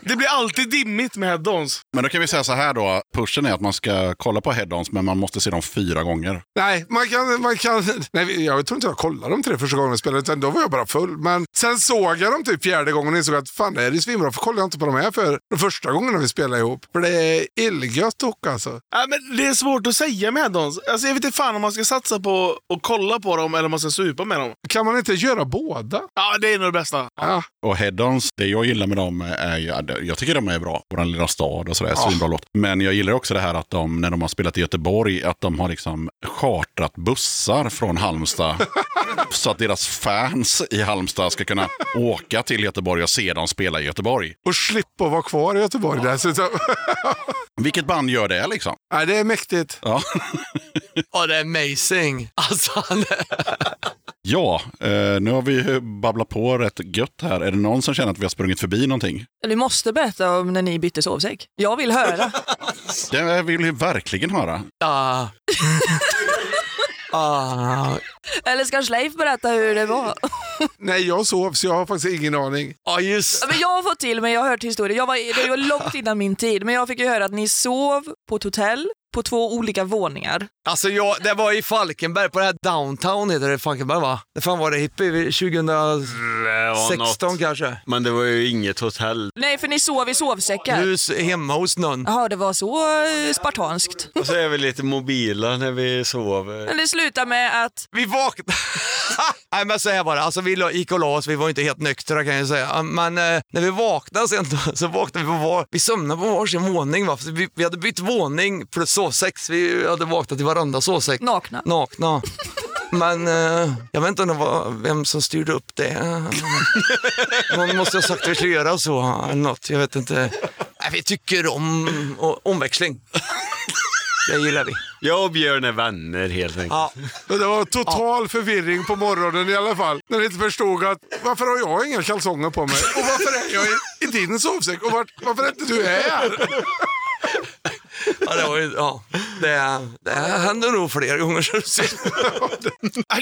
Det blir alltid dimmigt med head-ons. Men då kan vi säga så här då. Pushen är att man ska kolla på head-ons, men man måste se dem fyra gånger. Nej, man kan... Man kan nej, jag tror inte jag kollade de tre första gångerna jag spelade, utan då var jag bara full. Men sen såg jag dem typ fjärde gången och insåg att fan, det är ju svinbra. Varför kollade jag inte på de här för de första gångerna vi spelade ihop? För det är illgött och alltså. Ja, men det är svårt att säga med head-ons. Alltså, jag vet inte fan om man ska satsa på att kolla på dem eller om man ska supa med dem. Kan man inte göra båda? Ja, det är nog det bästa. Ja. Och head-ons, det jag gillar med dem är ju, jag tycker de är bra. Vår lilla stad och sådär, Ja. svinbra låt. Men jag gillar också det här att de, när de har spelat i Göteborg, att de har liksom chartrat bussar från Halmstad. så att deras fans i Halmstad ska kunna åka till Göteborg och se dem spela i Göteborg. Och slippa vara kvar i Göteborg dessutom. Vilket band gör det liksom? Nej, det är mäktigt. Ja, Ja, det är amazing. Alltså, ja eh, nu har vi ju babblat på rätt gött här. Är det någon som känner att vi har sprungit förbi någonting? Du måste berätta om när ni bytte sovsäck. Jag vill höra. Det vill vi verkligen höra. Ah. Ah. Eller ska Schleif berätta hur det var? Nej, jag sov så jag har faktiskt ingen aning. Ja, just Ja, Men jag har fått till mig, jag har hört historier. Jag var, det var långt innan min tid, men jag fick ju höra att ni sov på ett hotell på två olika våningar. Alltså jag, det var i Falkenberg, på det här downtown heter det Falkenberg va? Det fan var det hippie 2016 kanske? Men det var ju inget hotell. Nej, för ni sov i sovsäckar. Hus hemma hos någon. Jaha, det var så eh, spartanskt. Och så är vi lite mobila när vi sover. Men det slutar med att Vi vaknade... Nej men så här var det, alltså vi gick och la oss, vi var inte helt nyktra kan jag säga. Men eh, när vi vaknade sen då, så vaknade vi på var, vi somnade på varsin våning va. För vi, vi hade bytt våning plus sovsäck, vi hade vaknat i varandra sovsäck. nakna. Nakna. Men eh, jag vet inte om det var vem som styrde upp det. Någon måste ha sagt att vi skulle göra så eller något. Jag vet inte. Nej, vi tycker om omväxling. Det gillar vi. Jag och Björn är vänner helt enkelt. Ja. Men Det var total förvirring på morgonen i alla fall. När ni inte förstod att varför har jag inga kalsonger på mig? Och varför är jag i, i din sovsäck? Och vart, varför är inte du här? Ja, det, var ju, ja. det, det händer nog fler gånger. Så du ser.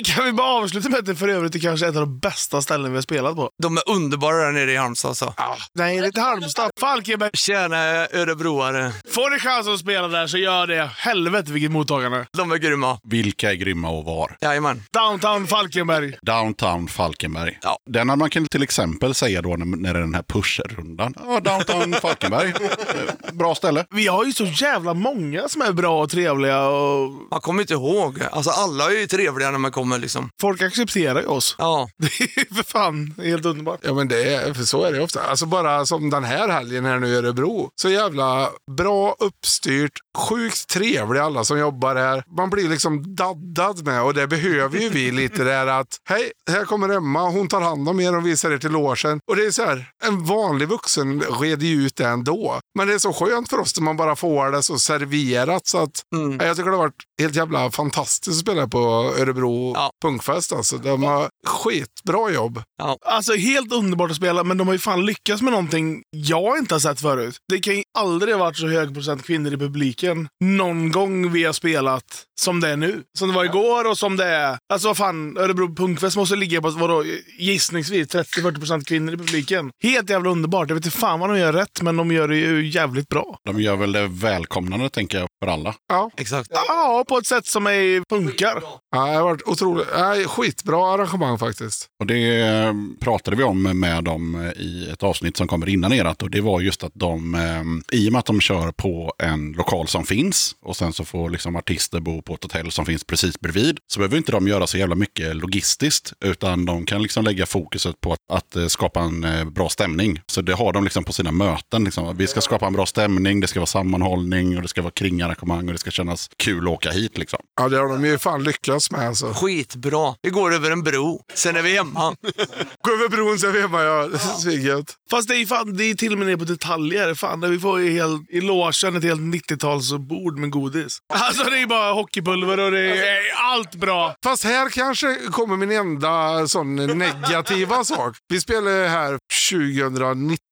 Kan vi bara avsluta med att det för övrigt är kanske ett av de bästa ställen vi har spelat på? De är underbara där nere i Halmstad. Alltså. Nej, det är inte Halmstad. Falkenberg. Tjena örebroare. Får ni chans att spela där så gör det. Helvete vilket mottagande. De är grymma. Vilka är grymma och var? Jajamän. Downtown Falkenberg. Downtown Falkenberg. Ja. Den hade man kan till exempel säga då när, när det är den här pushrundan. Ja, Downtown Falkenberg. Bra ställe. Vi har ju så jävla många som är bra och trevliga och Man kommer inte ihåg. Alltså alla är ju trevliga när man kommer liksom. folk accepterar ju oss. Ja. Det är för fan helt underbart. Ja men det är, för så är det ofta. Alltså bara som den här helgen här nu i Örebro. Så jävla bra uppstyrt, sjukt trevliga alla som jobbar här. Man blir liksom daddad med och det behöver ju vi lite där att hej, här kommer Emma, hon tar hand om er och visar er till logen. Och det är så här, en vanlig vuxen reder ju ut det ändå. Men det är så skönt för oss när man bara får det så serverat så att Mm. Ja, Jag tycker det har varit helt jävla fantastiskt att spela på Örebro Ja. Punkfest. Alltså. De har skitbra jobb. Alltså helt underbart att spela, men de har ju fan lyckats med någonting jag inte har sett förut. Det kan ju aldrig ha varit så hög procent kvinnor i publiken någon gång vi har spelat som det är nu. Som det var igår och som det är... Alltså vad fan, Örebro Punkfest måste ligga på vadå, gissningsvis 30-40 procent kvinnor i publiken. Helt jävla underbart. Jag vet inte fan vad de gör rätt, men de gör det ju jävligt bra. De gör väl det välkomnande, tänker jag, för alla. Ja, Exakt. Ja, på ett sätt som är funkar. ja det har varit otroligt. Nej, skitbra arrangemang faktiskt. Och det eh, pratade vi om med dem eh, i ett avsnitt som kommer innan erat. Och det var just att de, eh, i och med att de kör på en lokal som finns och sen så får liksom artister bo på ett hotell som finns precis bredvid. Så behöver inte de göra så jävla mycket logistiskt. Utan de kan liksom lägga fokuset på att, att skapa en bra stämning. Så det har de liksom på sina möten. Liksom. Vi ska skapa en bra stämning, det ska vara sammanhållning och det ska vara kringarrangemang och det ska kännas kul att åka hit. Liksom. Ja, det har de ju fan lyckats med. Alltså. Skitbra. Vi går över en bro. Sen är vi hemma. Gå över bron så är vi hemma. Ja. Svinget. Fast det är, fan, det är till och med ner på detaljer. Fan, vi får ju helt, i logen ett helt 90-talsbord med godis. Alltså det är bara hockeypulver och det är allt bra. Fast här kanske kommer min enda sån negativa sak. Vi spelade här 2019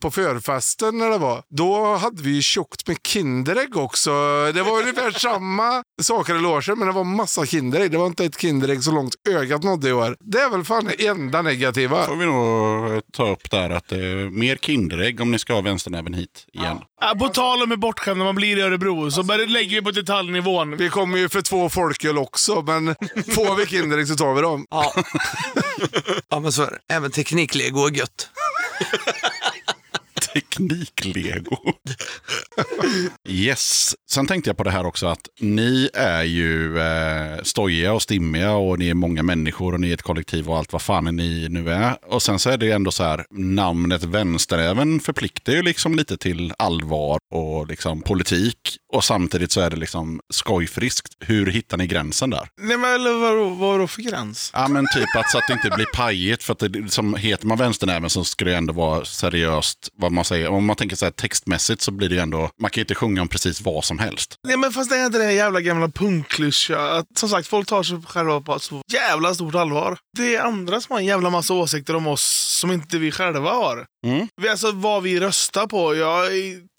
på förfesten när det var. Då hade vi ju tjockt med Kinderägg också. Det var ungefär samma saker i logen, men det var massa Kinderägg. Det var inte ett Kinderägg så långt ögat nådde i år. Det är väl fan det enda negativa. får vi nog eh, ta upp där att det är mer Kinderägg om ni ska ha vänsternäven hit igen. Ja, på tal om hur bortskämd man blir i Örebro så bara lägger vi på detaljnivån. Vi kommer ju för två folköl också, men får vi Kinderägg så tar vi dem. Ja. ja, men så är det. Även tekniklego är gött. Tekniklego. yes. Sen tänkte jag på det här också att ni är ju eh, stojiga och stimmiga och ni är många människor och ni är ett kollektiv och allt vad fan ni nu är. Och sen så är det ändå så här, namnet Vänsteräven förpliktar ju liksom lite till allvar och liksom politik. Och samtidigt så är det liksom skojfriskt. Hur hittar ni gränsen där? Nej men eller vad, vad då för gräns? Ja men typ att så att det inte blir pajigt. För att det, som heter man vänsternäven så ska det ändå vara seriöst. Vad man säger. Om man tänker så här textmässigt så blir det ju ändå. Man kan ju inte sjunga om precis vad som helst. Nej men fast det är inte här jävla gamla punkklyscha. Att, Som sagt, folk tar sig själva på så jävla stort allvar. Det är andra som har en jävla massa åsikter om oss som inte vi själva har. Mm. Alltså vad vi röstar på. Jag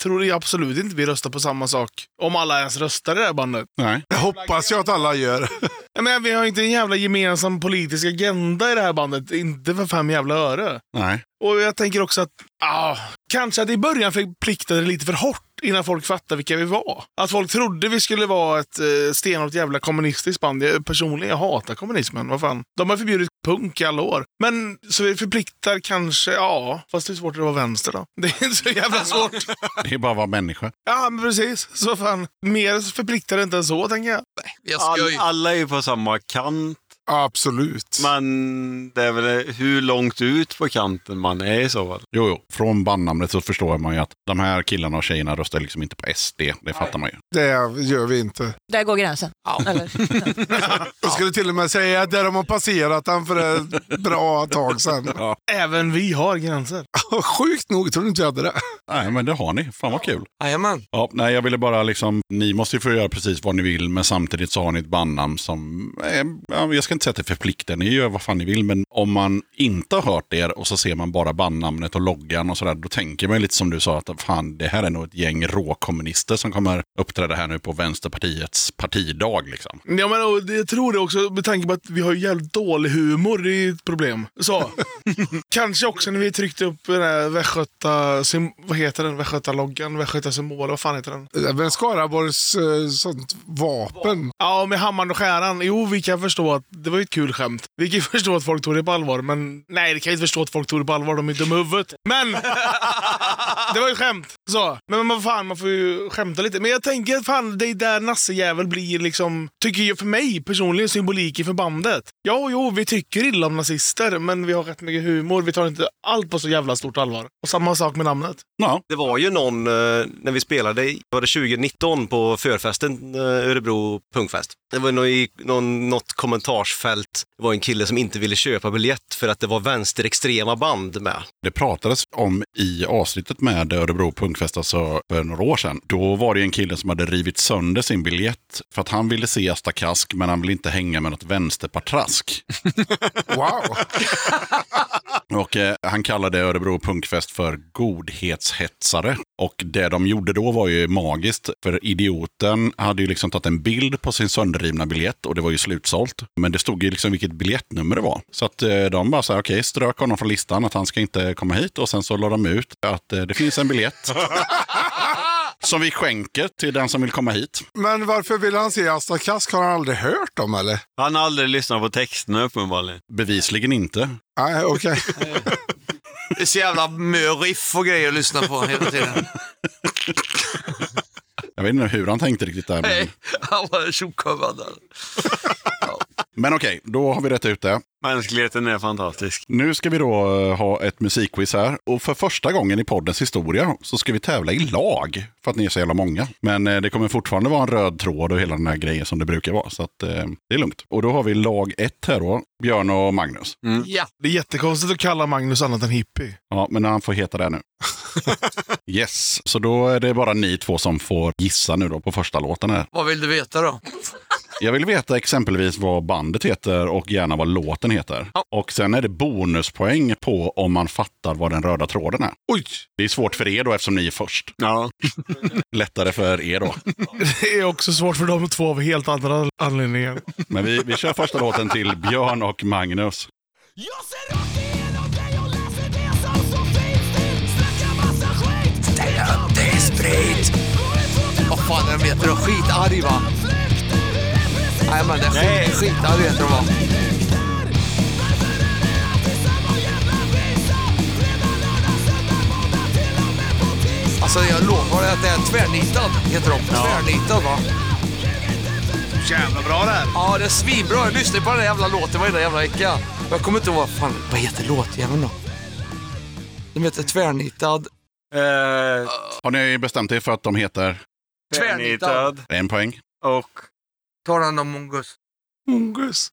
tror absolut inte vi röstar på samma sak. Om alla ens röstar i det här bandet. Nej. Det hoppas jag att alla gör. Menar, vi har inte en jävla gemensam politisk agenda i det här bandet. Inte för fem jävla öre. Nej. Och jag tänker också att, ah, kanske att i början förpliktade det lite för hårt innan folk fattade vilka vi var. Att folk trodde vi skulle vara ett eh, stenhårt jävla kommunistiskt band. Jag, personligen, jag hatar kommunismen. Vad fan. De har förbjudit punk i alla år. Men så vi förpliktar kanske, ja. Fast det är svårt att vara vänster då. Det är inte så jävla svårt. Det är bara att vara människa. Ja, men precis. Så fan, mer förpliktar det inte än så, tänker jag. Jag All, alla är ju på samma kant. Absolut. Men det är väl hur långt ut på kanten man är i så fall. Jo, jo. Från bandnamnet så förstår man ju att de här killarna och tjejerna röstar liksom inte på SD. Det fattar man ju. Det gör vi inte. Där går gränsen. Eller? Jag skulle till och med säga att där har man passerat den för ett bra tag sedan. Även vi har gränser. Sjukt nog tror du inte vi hade det. Nej, men det har ni. Fan vad kul. Jajamän. Ja, nej, jag ville bara liksom, ni måste ju få göra precis vad ni vill, men samtidigt så har ni ett bandnamn som, eh, ja, jag ska inte säga att det förpliktar, ni gör vad fan ni vill, men om man inte har hört er och så ser man bara bandnamnet och loggan och sådär, då tänker man lite som du sa, att fan, det här är nog ett gäng råkommunister som kommer uppträda här nu på Vänsterpartiets partidag liksom. Ja, men och jag tror det också med tanke på att vi har ju jävligt dålig humor. Det är ett problem. Så. Kanske också när vi tryckte upp den här Västgöta... Vad heter den? Västgöta-loggan? Västgöta-symbol? Vad fan heter den? Men Skaraborgs eh, sånt vapen. Ja, med hammaren och skäran. Jo, vi kan förstå att det var ju ett kul skämt. Vi kan ju förstå att folk tog det på allvar, men nej, det kan jag inte förstå att folk tog det på allvar. De är dumma i huvudet. Men! det var ju ett skämt. Så. Men vad fan, man får ju skämta lite. Men jag tänker, fan, det är där nassejävel blir liksom, tycker jag för mig personligen, symbolik för bandet. Ja, jo, vi tycker illa om nazister, men vi har rätt mycket humor. Vi tar inte allt på så jävla stort allvar. Och samma sak med namnet. Ja, Det var ju någon, eh, när vi spelade, var det 2019 på förfesten eh, Örebro Punkfest. Det var i någon, något kommentarsfält, fält var en kille som inte ville köpa biljett för att det var vänsterextrema band med. det pratades om i avsnittet med Örebro Punkfest alltså för några år sedan. Då var det en kille som hade rivit sönder sin biljett för att han ville se Asta Kask men han ville inte hänga med något vänsterpartrask. Wow! Och eh, han kallade Örebro Punkfest för godhetshetsare. Och det de gjorde då var ju magiskt. För idioten hade ju liksom tagit en bild på sin sönderrivna biljett och det var ju slutsålt. Men det stod ju liksom vilket biljettnummer det var. Så att eh, de bara sa okej, strök honom från listan att han ska inte komma hit. Och sen så la de ut att eh, det finns en biljett. som vi skänker till den som vill komma hit. Men varför vill han se Asta Kask? Har han aldrig hört dem eller? Han har aldrig lyssnat på texterna uppenbarligen. Bevisligen inte. Nej, okej. Det är så jävla mö-riff och grejer att lyssna på hela tiden. Jag vet inte hur han tänkte riktigt där. Men, Nej, han var tjockhuvad där. men okej, då har vi rätt ut det. Mänskligheten är fantastisk. Nu ska vi då eh, ha ett musikquiz här. Och för första gången i poddens historia så ska vi tävla i lag. För att ni är så jävla många. Men eh, det kommer fortfarande vara en röd tråd och hela den här grejen som det brukar vara. Så att, eh, det är lugnt. Och då har vi lag ett här då. Björn och Magnus. Ja. Det är jättekonstigt att kalla Magnus annat än hippie. Ja, men han får heta det nu. yes, så då är det bara ni två som får gissa nu då på första låten här. Vad vill du veta då? Jag vill veta exempelvis vad bandet heter och gärna vad låten heter. Ja. Och sen är det bonuspoäng på om man fattar vad den röda tråden är. Oj! Det är svårt för er då eftersom ni är först. Ja. Lättare för er då. Det är också svårt för de två av helt andra anledningar. Men vi, vi kör första låten till Björn och Magnus. Det är, sprit! Vad fan är de heter? Skitarg va? Nej men det är Nej. skit, skitarg heter de va? Alltså jag lovar att det är tvärnitad, heter de. Tvärnitad va? Jävla bra det här. Ja, det är svinbra. Jag lyssnar på den där jävla låten varenda jävla vecka. Jag kommer inte ihåg vad fan, vad heter låtjäveln då? De heter Tvärnitad. Eh, Har ni bestämt er för att de heter Tvärnitad. en poäng? och... Ta den då Mongus. Mongus.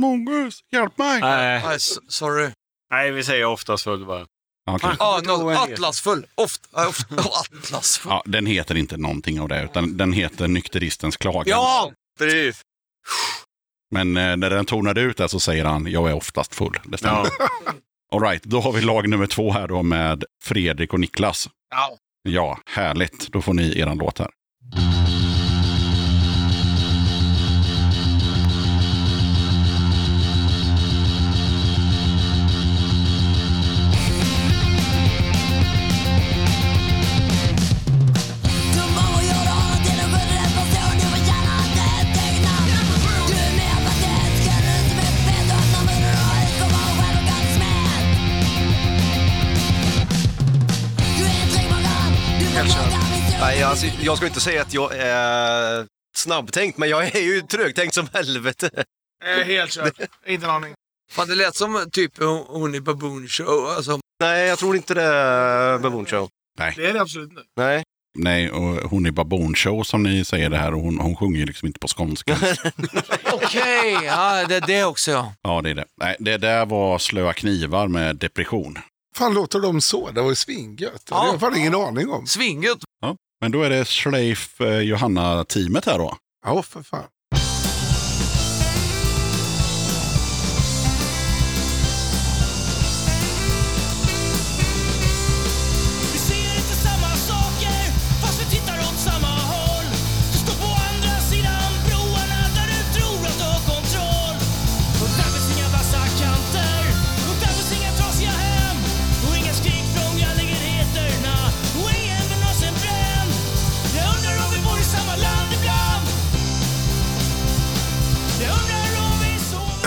Mongus, hjälp mig! Nej, Nej, s- sorry. nej, vi säger oftast full bara. Okej. Den heter. Atlasfull. Ofta, ofta, Atlasfull. Ja, den heter inte någonting av det, utan den heter Nykteristens klagan. Ja! Precis. Men eh, när den tonade ut där så säger han, jag är oftast full. Det stämmer. Ja. All right, då har vi lag nummer två här då med Fredrik och Niklas. Ja. Ja, härligt. Då får ni eran låt här. Alltså, jag ska inte säga att jag är snabbtänkt, men jag är ju trögtänkt som helvete. Eh, helt kört. Inte en aning. Fan, det lät som typ hon i Baboon Show. Alltså, Nej, jag tror inte det är Baboon Show. Det är det absolut inte. Nej. Nej, och hon är Baboon Show som ni säger det här och hon, hon sjunger ju liksom inte på skånska. Okej, ja, det är det också ja. ja, det är det. Nej, det där var Slöa knivar med depression. fan låter de så? Det var ju svingött. Det har Ja. jag fan ingen aning om. Svingött. Men då är det Schleif eh, Johanna-teamet här då. Ja, för fan.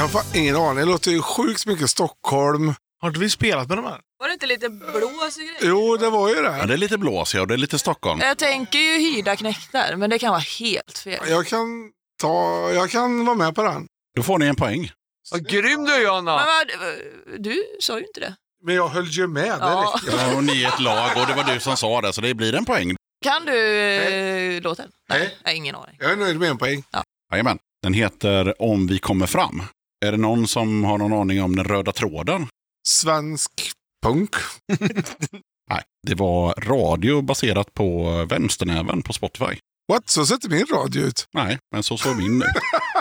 Jag har ingen aning. Det låter ju sjukt mycket Stockholm. Har inte vi spelat med de här? Var det inte lite blås och grejer? Jo, det var ju Ja, det. det är lite blås, ja. Det är lite Stockholm. Jag tänker ju hyrda knektar, men det kan vara helt fel. Jag kan, ta, jag kan vara med på den. Då får ni en poäng. Vad grym du är Men Johanna! vad, du sa ju inte det. Men jag höll ju med. Det Ja. räcker. Ja, och ni är ett lag och det var du som sa det, så det blir en poäng. Kan du eh, låten? Nej, Nej. Nej, ingen aning. Jag är nöjd med en poäng. Jajamän. Den heter Om vi kommer fram. Är det någon som har någon aning om den röda tråden? Svensk punk. Nej, det var radio baserat på vänsternäven på Spotify. What? Så sätter min radio ut. Nej, men så såg min ut.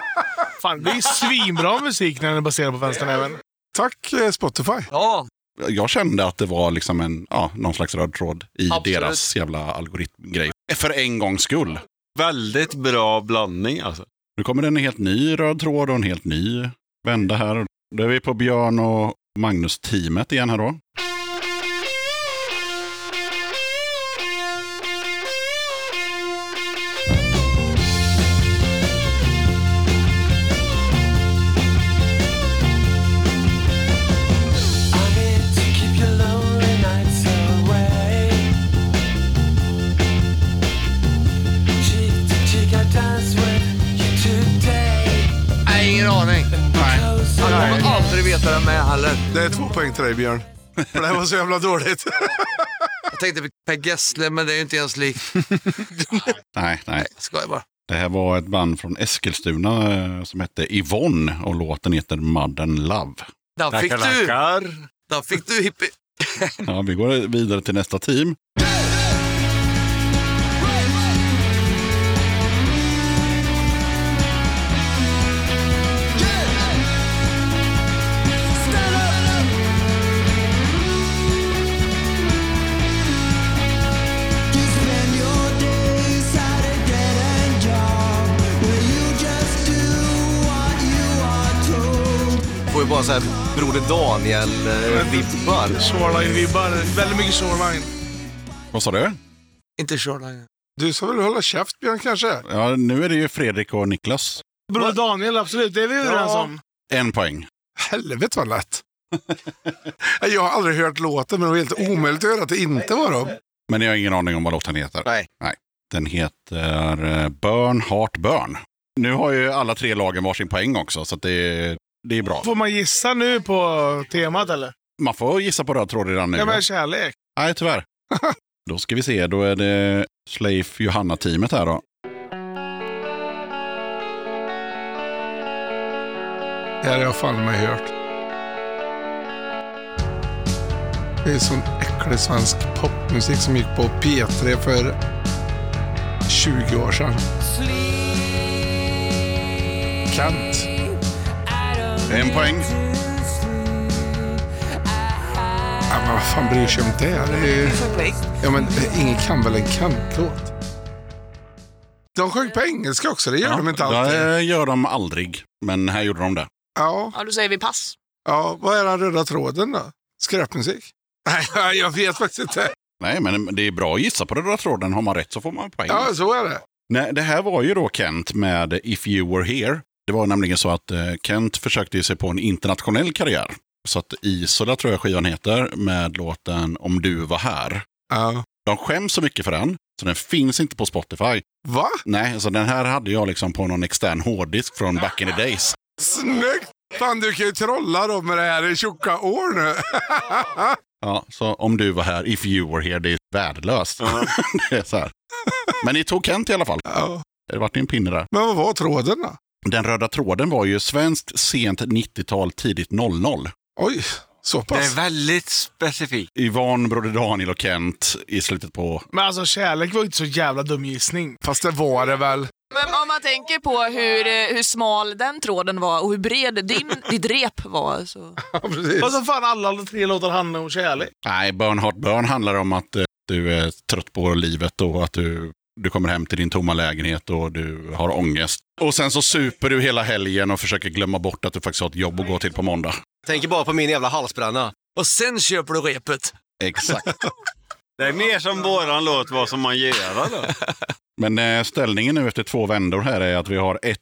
Fan, det är svinbra musik när den är baserad på vänsternäven. Tack eh, Spotify. Ja, Jag kände att det var liksom en, ja, någon slags röd tråd i Absolut. deras jävla algoritmgrej. För en gångs skull. Väldigt bra blandning alltså. Nu kommer det en helt ny röd tråd och en helt ny vända här. Då är vi på Björn och Magnus-teamet igen här då. Veta det med heller. Det är två poäng till dig Björn. För det här var så jävla dåligt. Jag tänkte på Per Gessle, men det är ju inte ens likt. Nej, nej. Jag skojar bara. Det här var ett band från Eskilstuna eh, som hette Yvonne och låten heter Modern Love. Där fick Tackar, du, tackar. där fick du hippie. Ja, vi går vidare till nästa team. Får ju bara så här Broder Daniel-vibbar. Shoreline-vibbar. Väldigt mycket shoreline. Vad sa du? Inte Shoreline. Du ska väl hålla käft Björn kanske? Ja, nu är det ju Fredrik och Niklas. Broder Daniel, absolut. Det är vi överens om. En poäng. Helvete vad lätt. jag har aldrig hört låten men det var helt omöjligt att höra att det inte var dem. Men jag har ingen aning om vad låten heter. Nej. Nej. Den heter eh, Burn Heart Burn. Nu har ju alla tre lagen varsin poäng också, så att det, det är bra. Får man gissa nu på temat eller? Man får gissa på röd tråd redan nu. Ja, men kärlek. Nej, tyvärr. då ska vi se, då är det Schleif Johanna-teamet här då. Det här har jag fan med hört. Det är sån äcklig svensk popmusik som gick på P3 för 20 år sedan. Kent. En poäng. Ja, men vad fan bryr sig om det? det är... Ja, men ingen kan väl en Kent-låt? De sjöng på engelska också, det gör de inte alltid. Det gör de aldrig, men här gjorde de det. Ja, Ja, då säger vi pass. ja, vad är den röda tråden då? Skräpmusik? Nej, jag vet faktiskt inte. Nej, men det är bra att gissa på den röda tråden. Har man rätt så får man poäng. Ja, så är det. Nej, det här var ju då Kent med If You Were Here. Det var nämligen så att eh, Kent försökte sig på en internationell karriär. Så att Isola tror jag skivan heter, med låten Om du var här. Ja. De skäms så mycket för den, så den finns inte på Spotify. Va? Nej, så den här hade jag liksom på någon extern hårddisk från back in the days. Snyggt! Fan, du kan ju trolla då med det här i tjocka år nu. Ja, så om du var här, if you were here, det är värdelöst. det är så här. Men ni tog Kent i alla fall. ja. Det vart en pinne där. Men vad var tråden då? Den röda tråden var ju svenskt sent 90-tal, tidigt 00. Oj, så Det pass. är väldigt specifikt. Yvonne, Broder Daniel och Kent i slutet på... Men alltså kärlek var inte så jävla dum gissning. Fast det var det väl. Men om man tänker på hur, eh, hur smal den tråden var och hur bred din, ditt rep var så... Ja, precis. Vad så fan alla, alla tre låtar handlar om kärlek. Nej, Burn Heart Burn handlar om att eh, du är trött på livet och att du, du kommer hem till din tomma lägenhet och du har ångest. Och sen så super du hela helgen och försöker glömma bort att du faktiskt har ett jobb att gå till på måndag. Tänker bara på min jävla halsbränna. Och sen köper du repet. Exakt. Det är mer som våran låt Vad som man göra då. Men eh, ställningen nu efter två vändor här är att vi har 1-1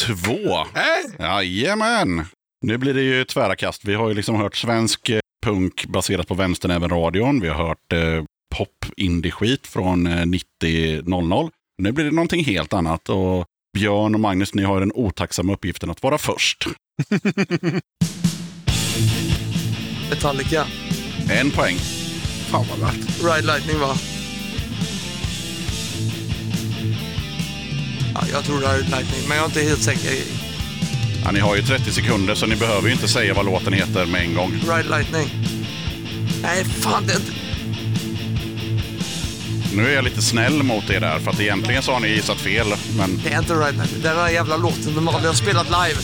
två. Nej. Jajamän! Nu blir det ju tvära kast. Vi har ju liksom hört svensk eh, punk baserat på vänsternäven-radion. Vi har hört eh, pop-indie-skit från eh, 90-00. Nu blir det någonting helt annat. Och Björn och Magnus, ni har den otacksamma uppgiften att vara först. Metallica. En poäng. Fan vad lätt. Ride Lightning va? Ja, jag tror Ride Lightning, men jag är inte helt säker. Ja, ni har ju 30 sekunder så ni behöver ju inte säga vad låten heter med en gång. Ride Lightning. Nej, fan det... Nu är jag lite snäll mot er där, för att egentligen så har ni gissat fel. Men Det är inte Lightning. Den där jävla låten de aldrig har spelat live.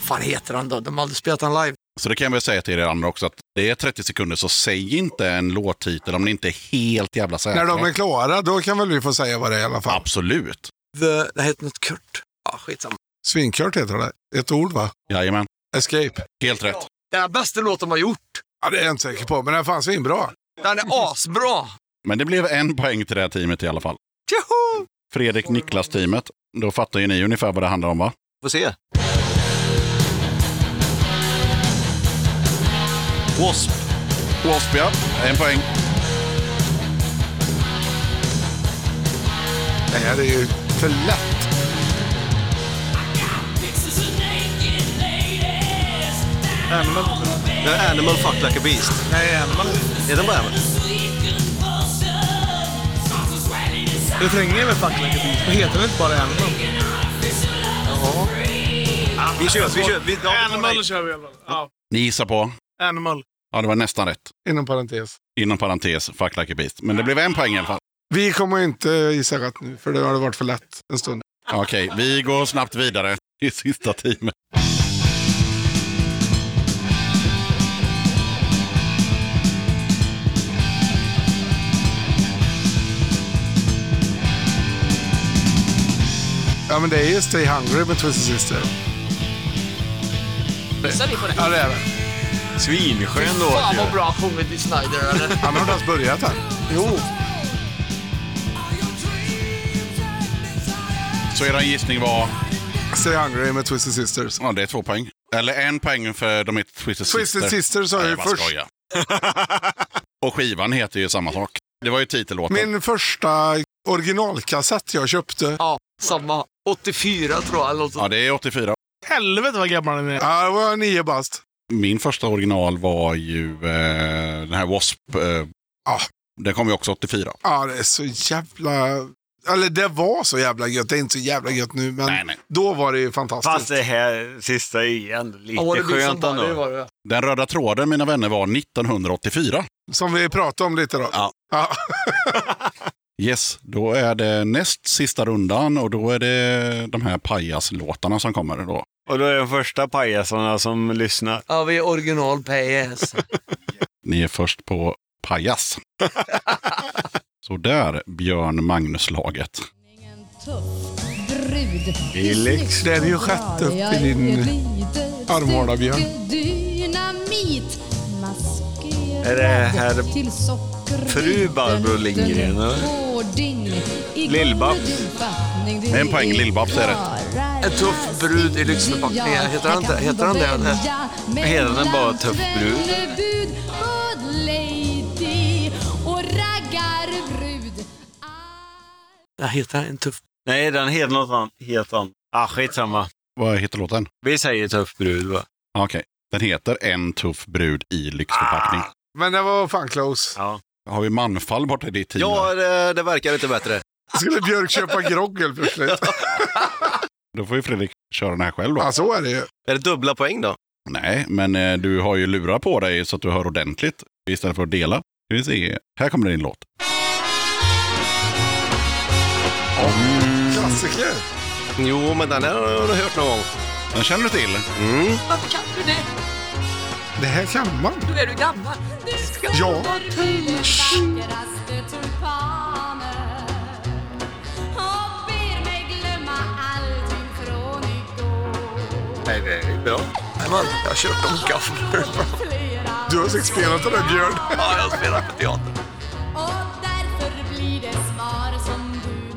fan heter han då? De har aldrig spelat den live. Så det kan jag väl säga till er andra också, att det är 30 sekunder, så säg inte en låttitel om ni inte är helt jävla säkra. När de är klara, då kan väl vi få säga vad det är i alla fall. Absolut. The, det heter något Kurt. Ja, skitsamma. Svinkört heter det. Ett ord va? Jajamän. Escape. Helt rätt. Det är den bästa låt de har gjort. Ja, det är jag inte säker på, men den fanns svinbra. Den är asbra. Men det blev en poäng till det här teamet i alla fall. Tjoho! Fredrik Niklas-teamet. Då fattar ju ni ungefär vad det handlar om va? Får se. Wasp. Wasp ja, en poäng. Det här är ju för lätt. Animal. Det är Animal Fuck Like a Beast. Nej, Animal. Är den bara Animal? Refrängen är väl Fuck Like a Beast, men heter den inte bara Animal? Vi kör, vi kör. Vi, ja, Animal kör vi i alla fall. Ja, Ni gissar på? Animal. Ja, det var nästan rätt. Inom parentes. Inom parentes, fuck like a beast. Men det blev en poäng i alla fall. Vi kommer inte gissa rätt nu, för det har varit för lätt en stund. Okej, vi går snabbt vidare i sista teamet. Ja, men det är ju Stay Hungry med Twisted Sister. Är vi på det. Ja, det är det. Svinskön låt Fan ju. vad bra sjungit i Snyder eller? Han har inte ens börjat än. Jo. Så er gissning var? Stay Hungry med Twisted Sisters. Ja, det är två poäng. Eller en poäng för de heter Twisted, Twisted Sister. Sister sa jag ju först. skojar. Och skivan heter ju samma sak. Det var ju titellåten. Min första originalkassett jag köpte. Ja, samma. 84 tror jag. Eller något sånt. Ja, det är 84. Helvete vad gammal den är. Ja, det var nio bast. Min första original var ju eh, den här Wasp. Eh, Ja. Den kom ju också 84. Ja, det är så jävla... Eller det var så jävla gött. Det är inte så jävla gött nu, men Nej, nej. då var det ju fantastiskt. Fast det här sista ändå lite Ja, det skönt ändå. var det. Den röda tråden, mina vänner, var 1984. Som vi pratade om lite då. Ja. Ja. Yes, då är det näst sista rundan och då är det de här pajaslåtarna som kommer då. Och då är de första pajasarna som lyssnar. Ja, vi är original PS. Ni är först på pajas. Så där, Björn Magnus-laget. Felix. Det är ju rätt upp i din armhåla, Björn. Är det här till socker. fru Barbro Lindgren? Lill-Babs. En poäng, Lill-Babs är rätt. En tuff brud i lyxförpackningar. Heter han? Heter han det? eller? Heter den bara Tuff brud? Bud, god lady och raggarbrud. Ja, heter han en tuff? Nej, den heter något annat. Helt annat. Ah, skitsamma. Vad heter låten? Vi säger tuff brud va? Okej. Den heter En tuff brud i lyxförpackning. Men det var fan close. Ja. Har vi manfall borta i ditt team? Ja, det, det verkar inte bättre. Skulle Björk köpa grogg helt plötsligt? Då får ju Fredrik köra den här själv då. Ja, så är det ju. Är det dubbla poäng då? Nej, men eh, du har ju lurar på dig så att du hör ordentligt istället för att dela. Ska vi se. Här kommer din låt. Klassiker. Jo, men den här har jag hört någon gång. Den känner du till? Mm. Varför kan du det? Det här kan man. Nu är du gammal. Ja. Allting från igår. Nej, det är bra. Nej, man, jag har kört dem gafflar. Du har säkert spelat den där Björn. Ja, jag spelar på teater. Och därför blir det svar som du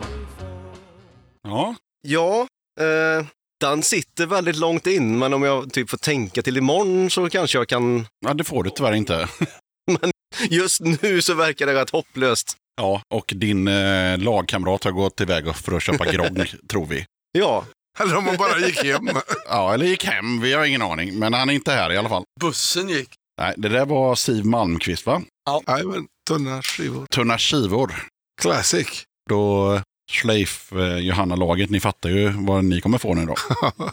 Ja, eh, den sitter väldigt långt in, men om jag typ får tänka till imorgon så kanske jag kan... Ja, det får du tyvärr inte. Men just nu så verkar det rätt hopplöst. Ja, och din eh, lagkamrat har gått iväg för att köpa grogg, tror vi. Ja, Eller om man bara gick hem. Ja, eller gick hem, vi har ingen aning. Men han är inte här i alla fall. Bussen gick. Nej, det där var Siv Malmqvist, va? Nej, men tunna skivor. Tunna skivor. Classic. Då Schleif, eh, ni fattar ju vad ni kommer få nu då.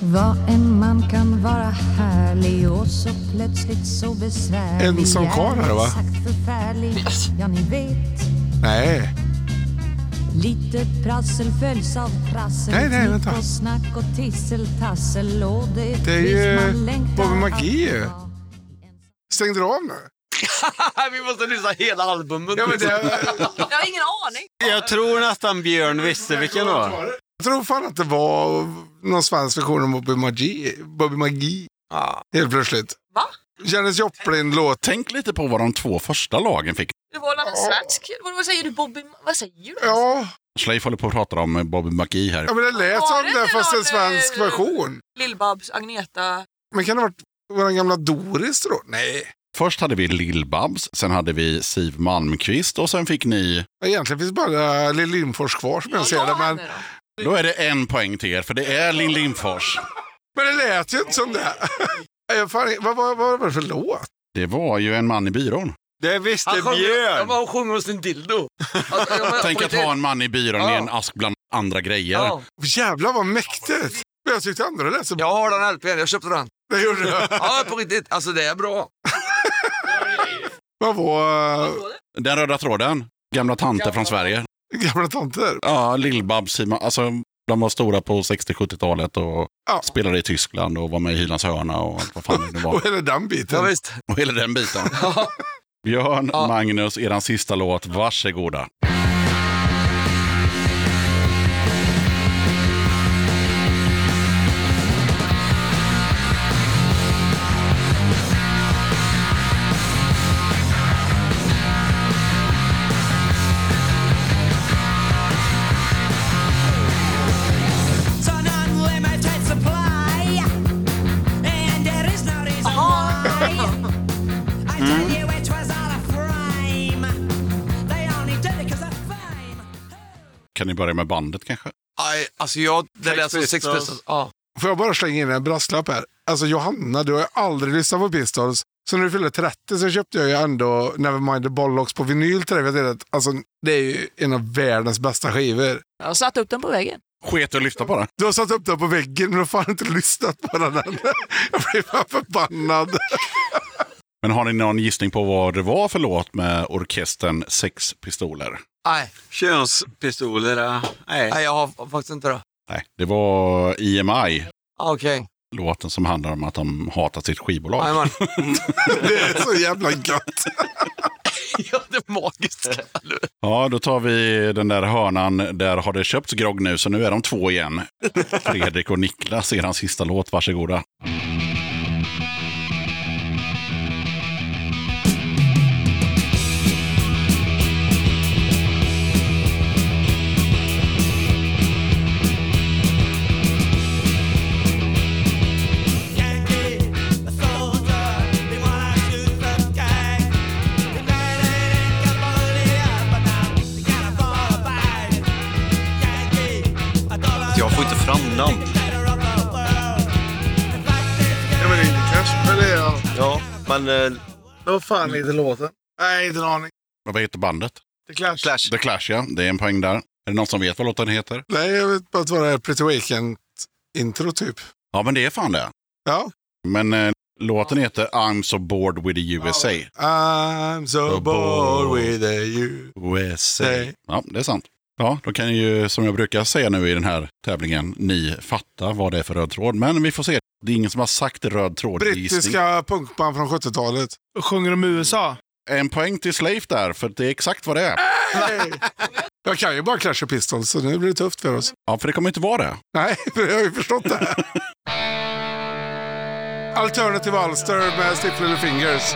Vad en man kan vara härlig och så plötsligt så besvärlig En som karl här, va? Sagt förfärlig, ja ni vet Nej. Lite prassel följs av trassel Nej, nej, vänta. och snack och tisseltassel och det Det är ju Bobby McGee ju. Stängde du av nu? Vi måste lyssna hela albumet. Ja, men det, Jag har ingen aning. Jag tror nästan Björn visste vilken det var. jag tror fan att det var någon svensk version av Bobby McGee. Bobby McGee. Ja. Helt plötsligt. Va? Janis Joplin-låt. Tänk lite på vad de två första lagen fick. Det var väl en svensk? Vad, vad säger du Bobby? Vad säger du? Ja, Schleif håller på att prata om Bobby McGee här. ja, men det lät som det fast en svensk eh, version. Lill-Babs, Agneta. Men kan det ha varit vår gamla Doris då? Nej. Först hade vi Lill-Babs, sen hade vi Siv Malmqvist och sen fick ni... Egentligen finns bara Lill Lindfors kvar som jag ser det. Men, Då är det en poäng till er, för det är Linn Lindfors. men det lät ju inte som det. Jag fan, vad, vad, vad var det för låt? Det var ju en man i byrån. Det visste Han Björn. han sjunger hos en dildo. Alltså, jag Tänk att ha en man i byrån i Ja. en ask bland andra grejer. Ja. Jävlar vad mäktigt. Jag tyckte det lät så Jag har den LPn, jag köpte den. Det gjorde det. Ja, på riktigt. Alltså det är bra. Vad var Den röda tråden. Gamla tanter från Sverige. gamla tanter? Ja, Lill-Babs, alltså de var stora på 60-70-talet och Ja. spelade i Tyskland och var med i Hylands hörna och allt vad fan det var. Och hela den Ja, biten. visst. Och hela den biten. Ja. Björn, Ja. Magnus, eran sista låt. Varsågoda. It's Kan ni börja med bandet kanske? Aj, alltså jag, det Sex lät som Sex Pistols. Ja. Får jag bara slänga in en brasklapp här? Alltså Johanna, du har ju aldrig lyssnat på Pistols. Så när du fyllde 30 så köpte jag ju ändå Nevermind the Bollocks på vinyl till dig. Alltså, det är ju en av världens bästa skivor. Jag har satt upp den på väggen. Sket och lyfta på den. Du har satt upp den på väggen men du har fan inte lyssnat på den än. Jag blir fan förbannad. Men har ni någon gissning på vad det var för låt med orkestern Sex Pistoler? Nej, Könspistoler, ja. nej. nej, jag har faktiskt inte det. Nej, det var EMI. Ah, Okej, Låten som handlar om att de hatar sitt skivbolag. jajamän. Det är så jävla gött. ja, det är magiskt. Ja, då tar vi den där hörnan. Där har det köpts grogg nu, så nu är de två igen. Fredrik och Niklas, eran sista låt. Varsågoda. Yankee, men eh, Vad fan heter låten? Nej, inte en aning. Vad heter bandet? The Clash. Clash. The Clash, ja. Det är en poäng där. Är det någon som vet vad låten heter? Nej, jag vet bara att det här Pretty Weekend-intro typ. Ja, men det är fan det. Ja. Men eh, låten heter I'm so bored with the USA. I'm so bored with you. USA. Nej. Ja, det är sant. Ja, då kan ju, som jag brukar säga nu i den här tävlingen, ni fatta vad det är för röd tråd. Men vi får se. Det är ingen som har sagt röd tråd. Brittiska punkband från 70-talet. Sjunger de USA? En poäng till Slave där, för det är exakt vad det är. Nej. Jag kan ju bara Clash of Pistols, så nu blir det tufft för oss. Ja, för det kommer inte vara det. Nej, för jag har ju förstått det. Alternative Ulster med Stiff Little Fingers.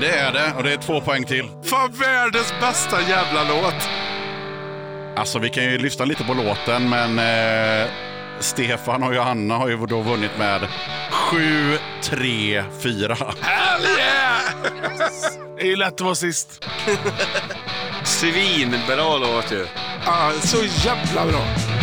Det är det och det är två poäng till. Fan, världens bästa jävla låt. Alltså vi kan ju lyssna lite på låten men eh, Stefan och Johanna har ju då vunnit med 7, 3, 4. Hell yeah! Det är lätt att vara sist. Svinbra låt ju. Ah, så jävla bra.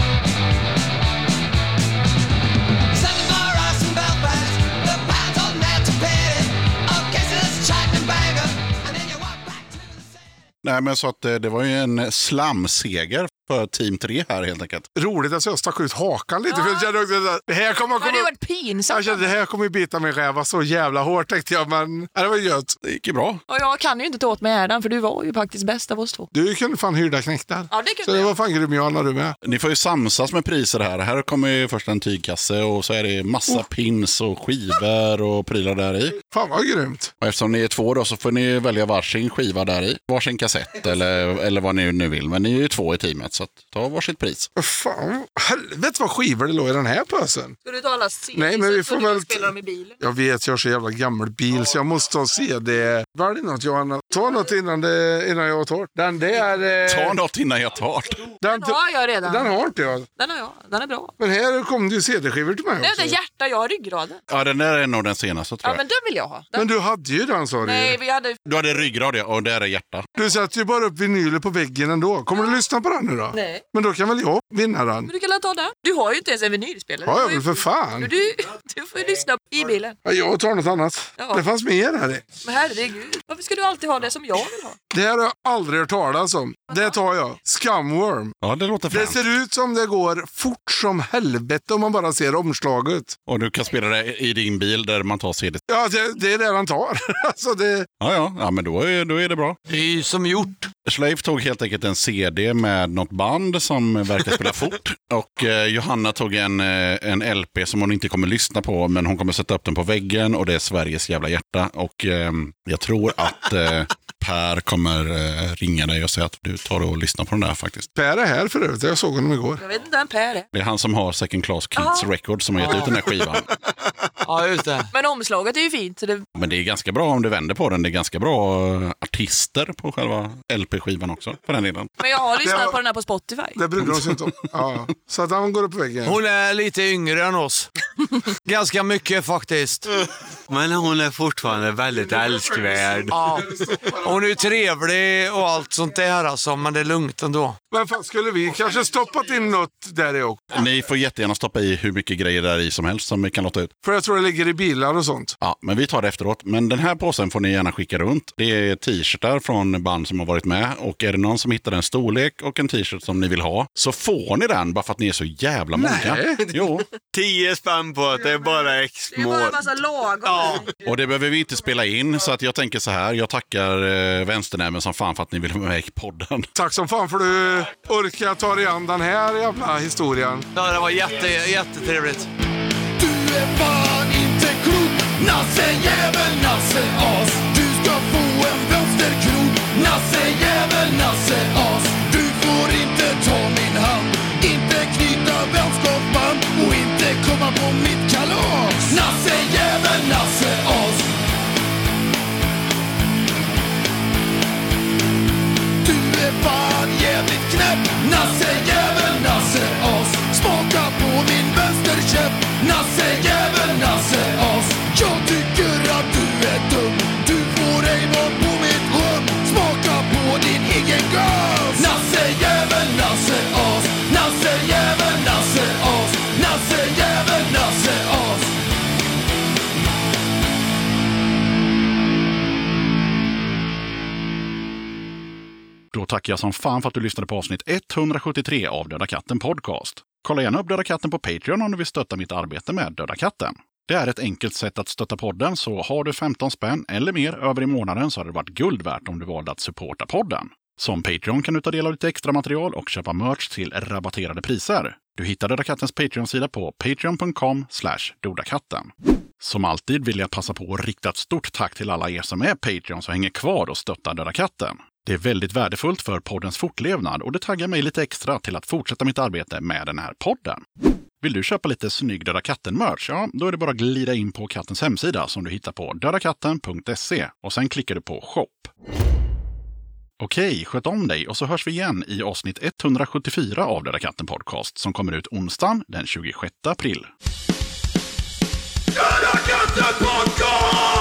Nej men så att eh, det var ju en slamseger för team 3 här helt enkelt. Roligt att jag stack ut hakan lite. För jag kände också att det här kommer, Det kommer, varit pinsamt. jag kände, det här kommer bita min räva så jävla hårt tänkte jag. Men ja, det var gött. Det gick ju bra. Och jag kan ju inte ta åt mig äran för du var ju faktiskt bäst av oss två. Du kunde fan hyrda knäcktar. Ja, det Så kunde det jag. var fan grym Johanna du med. Ni får ju samsas med priser här. Här kommer ju först en tygkasse och så är det massa pins och skivor och prylar där i. Fan vad grymt. Och eftersom ni är två då så får ni välja varsin skiva där i. Varsin kassett eller, eller vad ni nu vill. Men ni är ju två i teamet så att ta varsitt pris. Fan, helvete vad skivor det låg i den här pösen. Ska du ta alla CDs Nej, men vi får väl- spela dem i bilen? Jag vet, jag har så jävla gammal bil så jag måste ta CD. Välj något Johanna. Ta något innan, det, innan jag tar. Den där... Eh, Ta något innan jag tar. den, Den har jag redan. den har inte jag. Den har jag. Den är bra. Men här kom det ju CD-skivor till mig Nej, också. det är hjärta, jag har ryggraden. Ja, den där är nog den senaste tror Ja, jag. men den vill jag ha. Den. Men du hade ju den sa du Nej, vi hade... Du hade ryggrad ja, och där är hjärta. Du sätter ju bara upp vinyler på väggen ändå. Kommer du lyssna på den nu då? Nej. Men då kan väl jag vinna den? Men du kan väl ta den? Du har ju inte ens en vinylspelare. Jag har ju- väl för fan. Du, du får ju lyssna i bilen. Ja, jag tar något annat. Ja. Det fanns mer här i. Men herregud, varför ska du alltid ha det som jag vill ha? Det här har jag aldrig hört talas om. Det tar jag. Scumworm. Ja, det låter Det fränt. ser ut som det går fort som helvete om man bara ser omslaget. Och du kan spela det i din bil där man tar CD. Ja, det, det är det han tar. alltså det, Ja, ja, ja men då är, då är det bra. Det är ju som gjort. Slave tog helt enkelt en CD med något band som verkar spela fort. Och eh, Johanna tog en, eh, en LP som hon inte kommer lyssna på, men hon kommer sätta upp den på väggen och det är Sveriges jävla hjärta. Och eh, jag tror att eh, Per kommer eh, ringa dig och säga att du tar och lyssnar på den där faktiskt. Per är här för övrigt. Jag såg honom igår. Jag vet inte vem Per är. Det är han som har Second Class Kids Ah. Records som har gett ut den här skivan. Ja, just det. Men omslaget är ju fint. Så det... Men det är ganska bra om du vänder på den. Det är ganska bra eh, artister på själva LP-skivan också, för den delen. Men jag har lyssnat på den här på Spotify. Det bryr de sig inte om. Ja, så att han går upp på väggen. Hon är lite yngre än oss. Ganska mycket faktiskt. Men hon är fortfarande väldigt älskvärd. Ja. Hon är trevlig och allt sånt där alltså, men det är lugnt ändå. Men fan, skulle vi kanske stoppat in något där i också? Ni får jättegärna stoppa i hur mycket grejer där i som helst som vi kan låta ut. För jag tror det ligger i bilar och sånt. Ja, men vi tar det efteråt. Men den här påsen får ni gärna skicka runt. Det är t-shirtar från band som har varit med. Och är det någon som hittar en storlek och en t-shirt som ni vill ha så får ni den bara för att ni är så jävla många. Nej. Jo, Tio spänn på att det är bara Det är bara en massa lagom. och det behöver vi inte spela in. Så att jag tänker så här, jag tackar eh, vänsternäven som fan för att ni vill vara med i podden. Tack som fan för du orkar ta dig an den här jävla historien. Ja, det var jätte, jättetrevligt. Du är fan inte klok Nasse jävel, Nasse as Du ska få en vänsterkrok Nasse jävel, Nasse komma på mitt kalas. Nasse jävel, Nasse as Du är fan jävligt knäpp. Nasse jävel, Nasse as Smaka på min vänsterkäpp. Då tackar jag som fan för att du lyssnade på avsnitt 173 av Döda katten Podcast. Kolla gärna upp Döda katten på Patreon om du vill stötta mitt arbete med Döda katten. Det är ett enkelt sätt att stötta podden, så har du 15 spänn eller mer över i månaden så hade det varit guld värt om du valde att supporta podden. Som Patreon kan du ta del av lite extra material och köpa merch till rabatterade priser. Du hittar Döda Kattens Patreon-sida på patreon.com dodakatten. Som alltid vill jag passa på att rikta ett stort tack till alla er som är Patreons och hänger kvar och stöttar Döda katten. Det är väldigt värdefullt för poddens fortlevnad och det taggar mig lite extra till att fortsätta mitt arbete med den här podden. Vill du köpa lite snygg Döda katten-merch? Ja, då är det bara att glida in på kattens hemsida som du hittar på dödakatten.se och sen klickar du på shop. Okej, sköt om dig och så hörs vi igen i avsnitt 174 av Döda katten podcast som kommer ut onsdagen den 26 april. Döda katten podcast!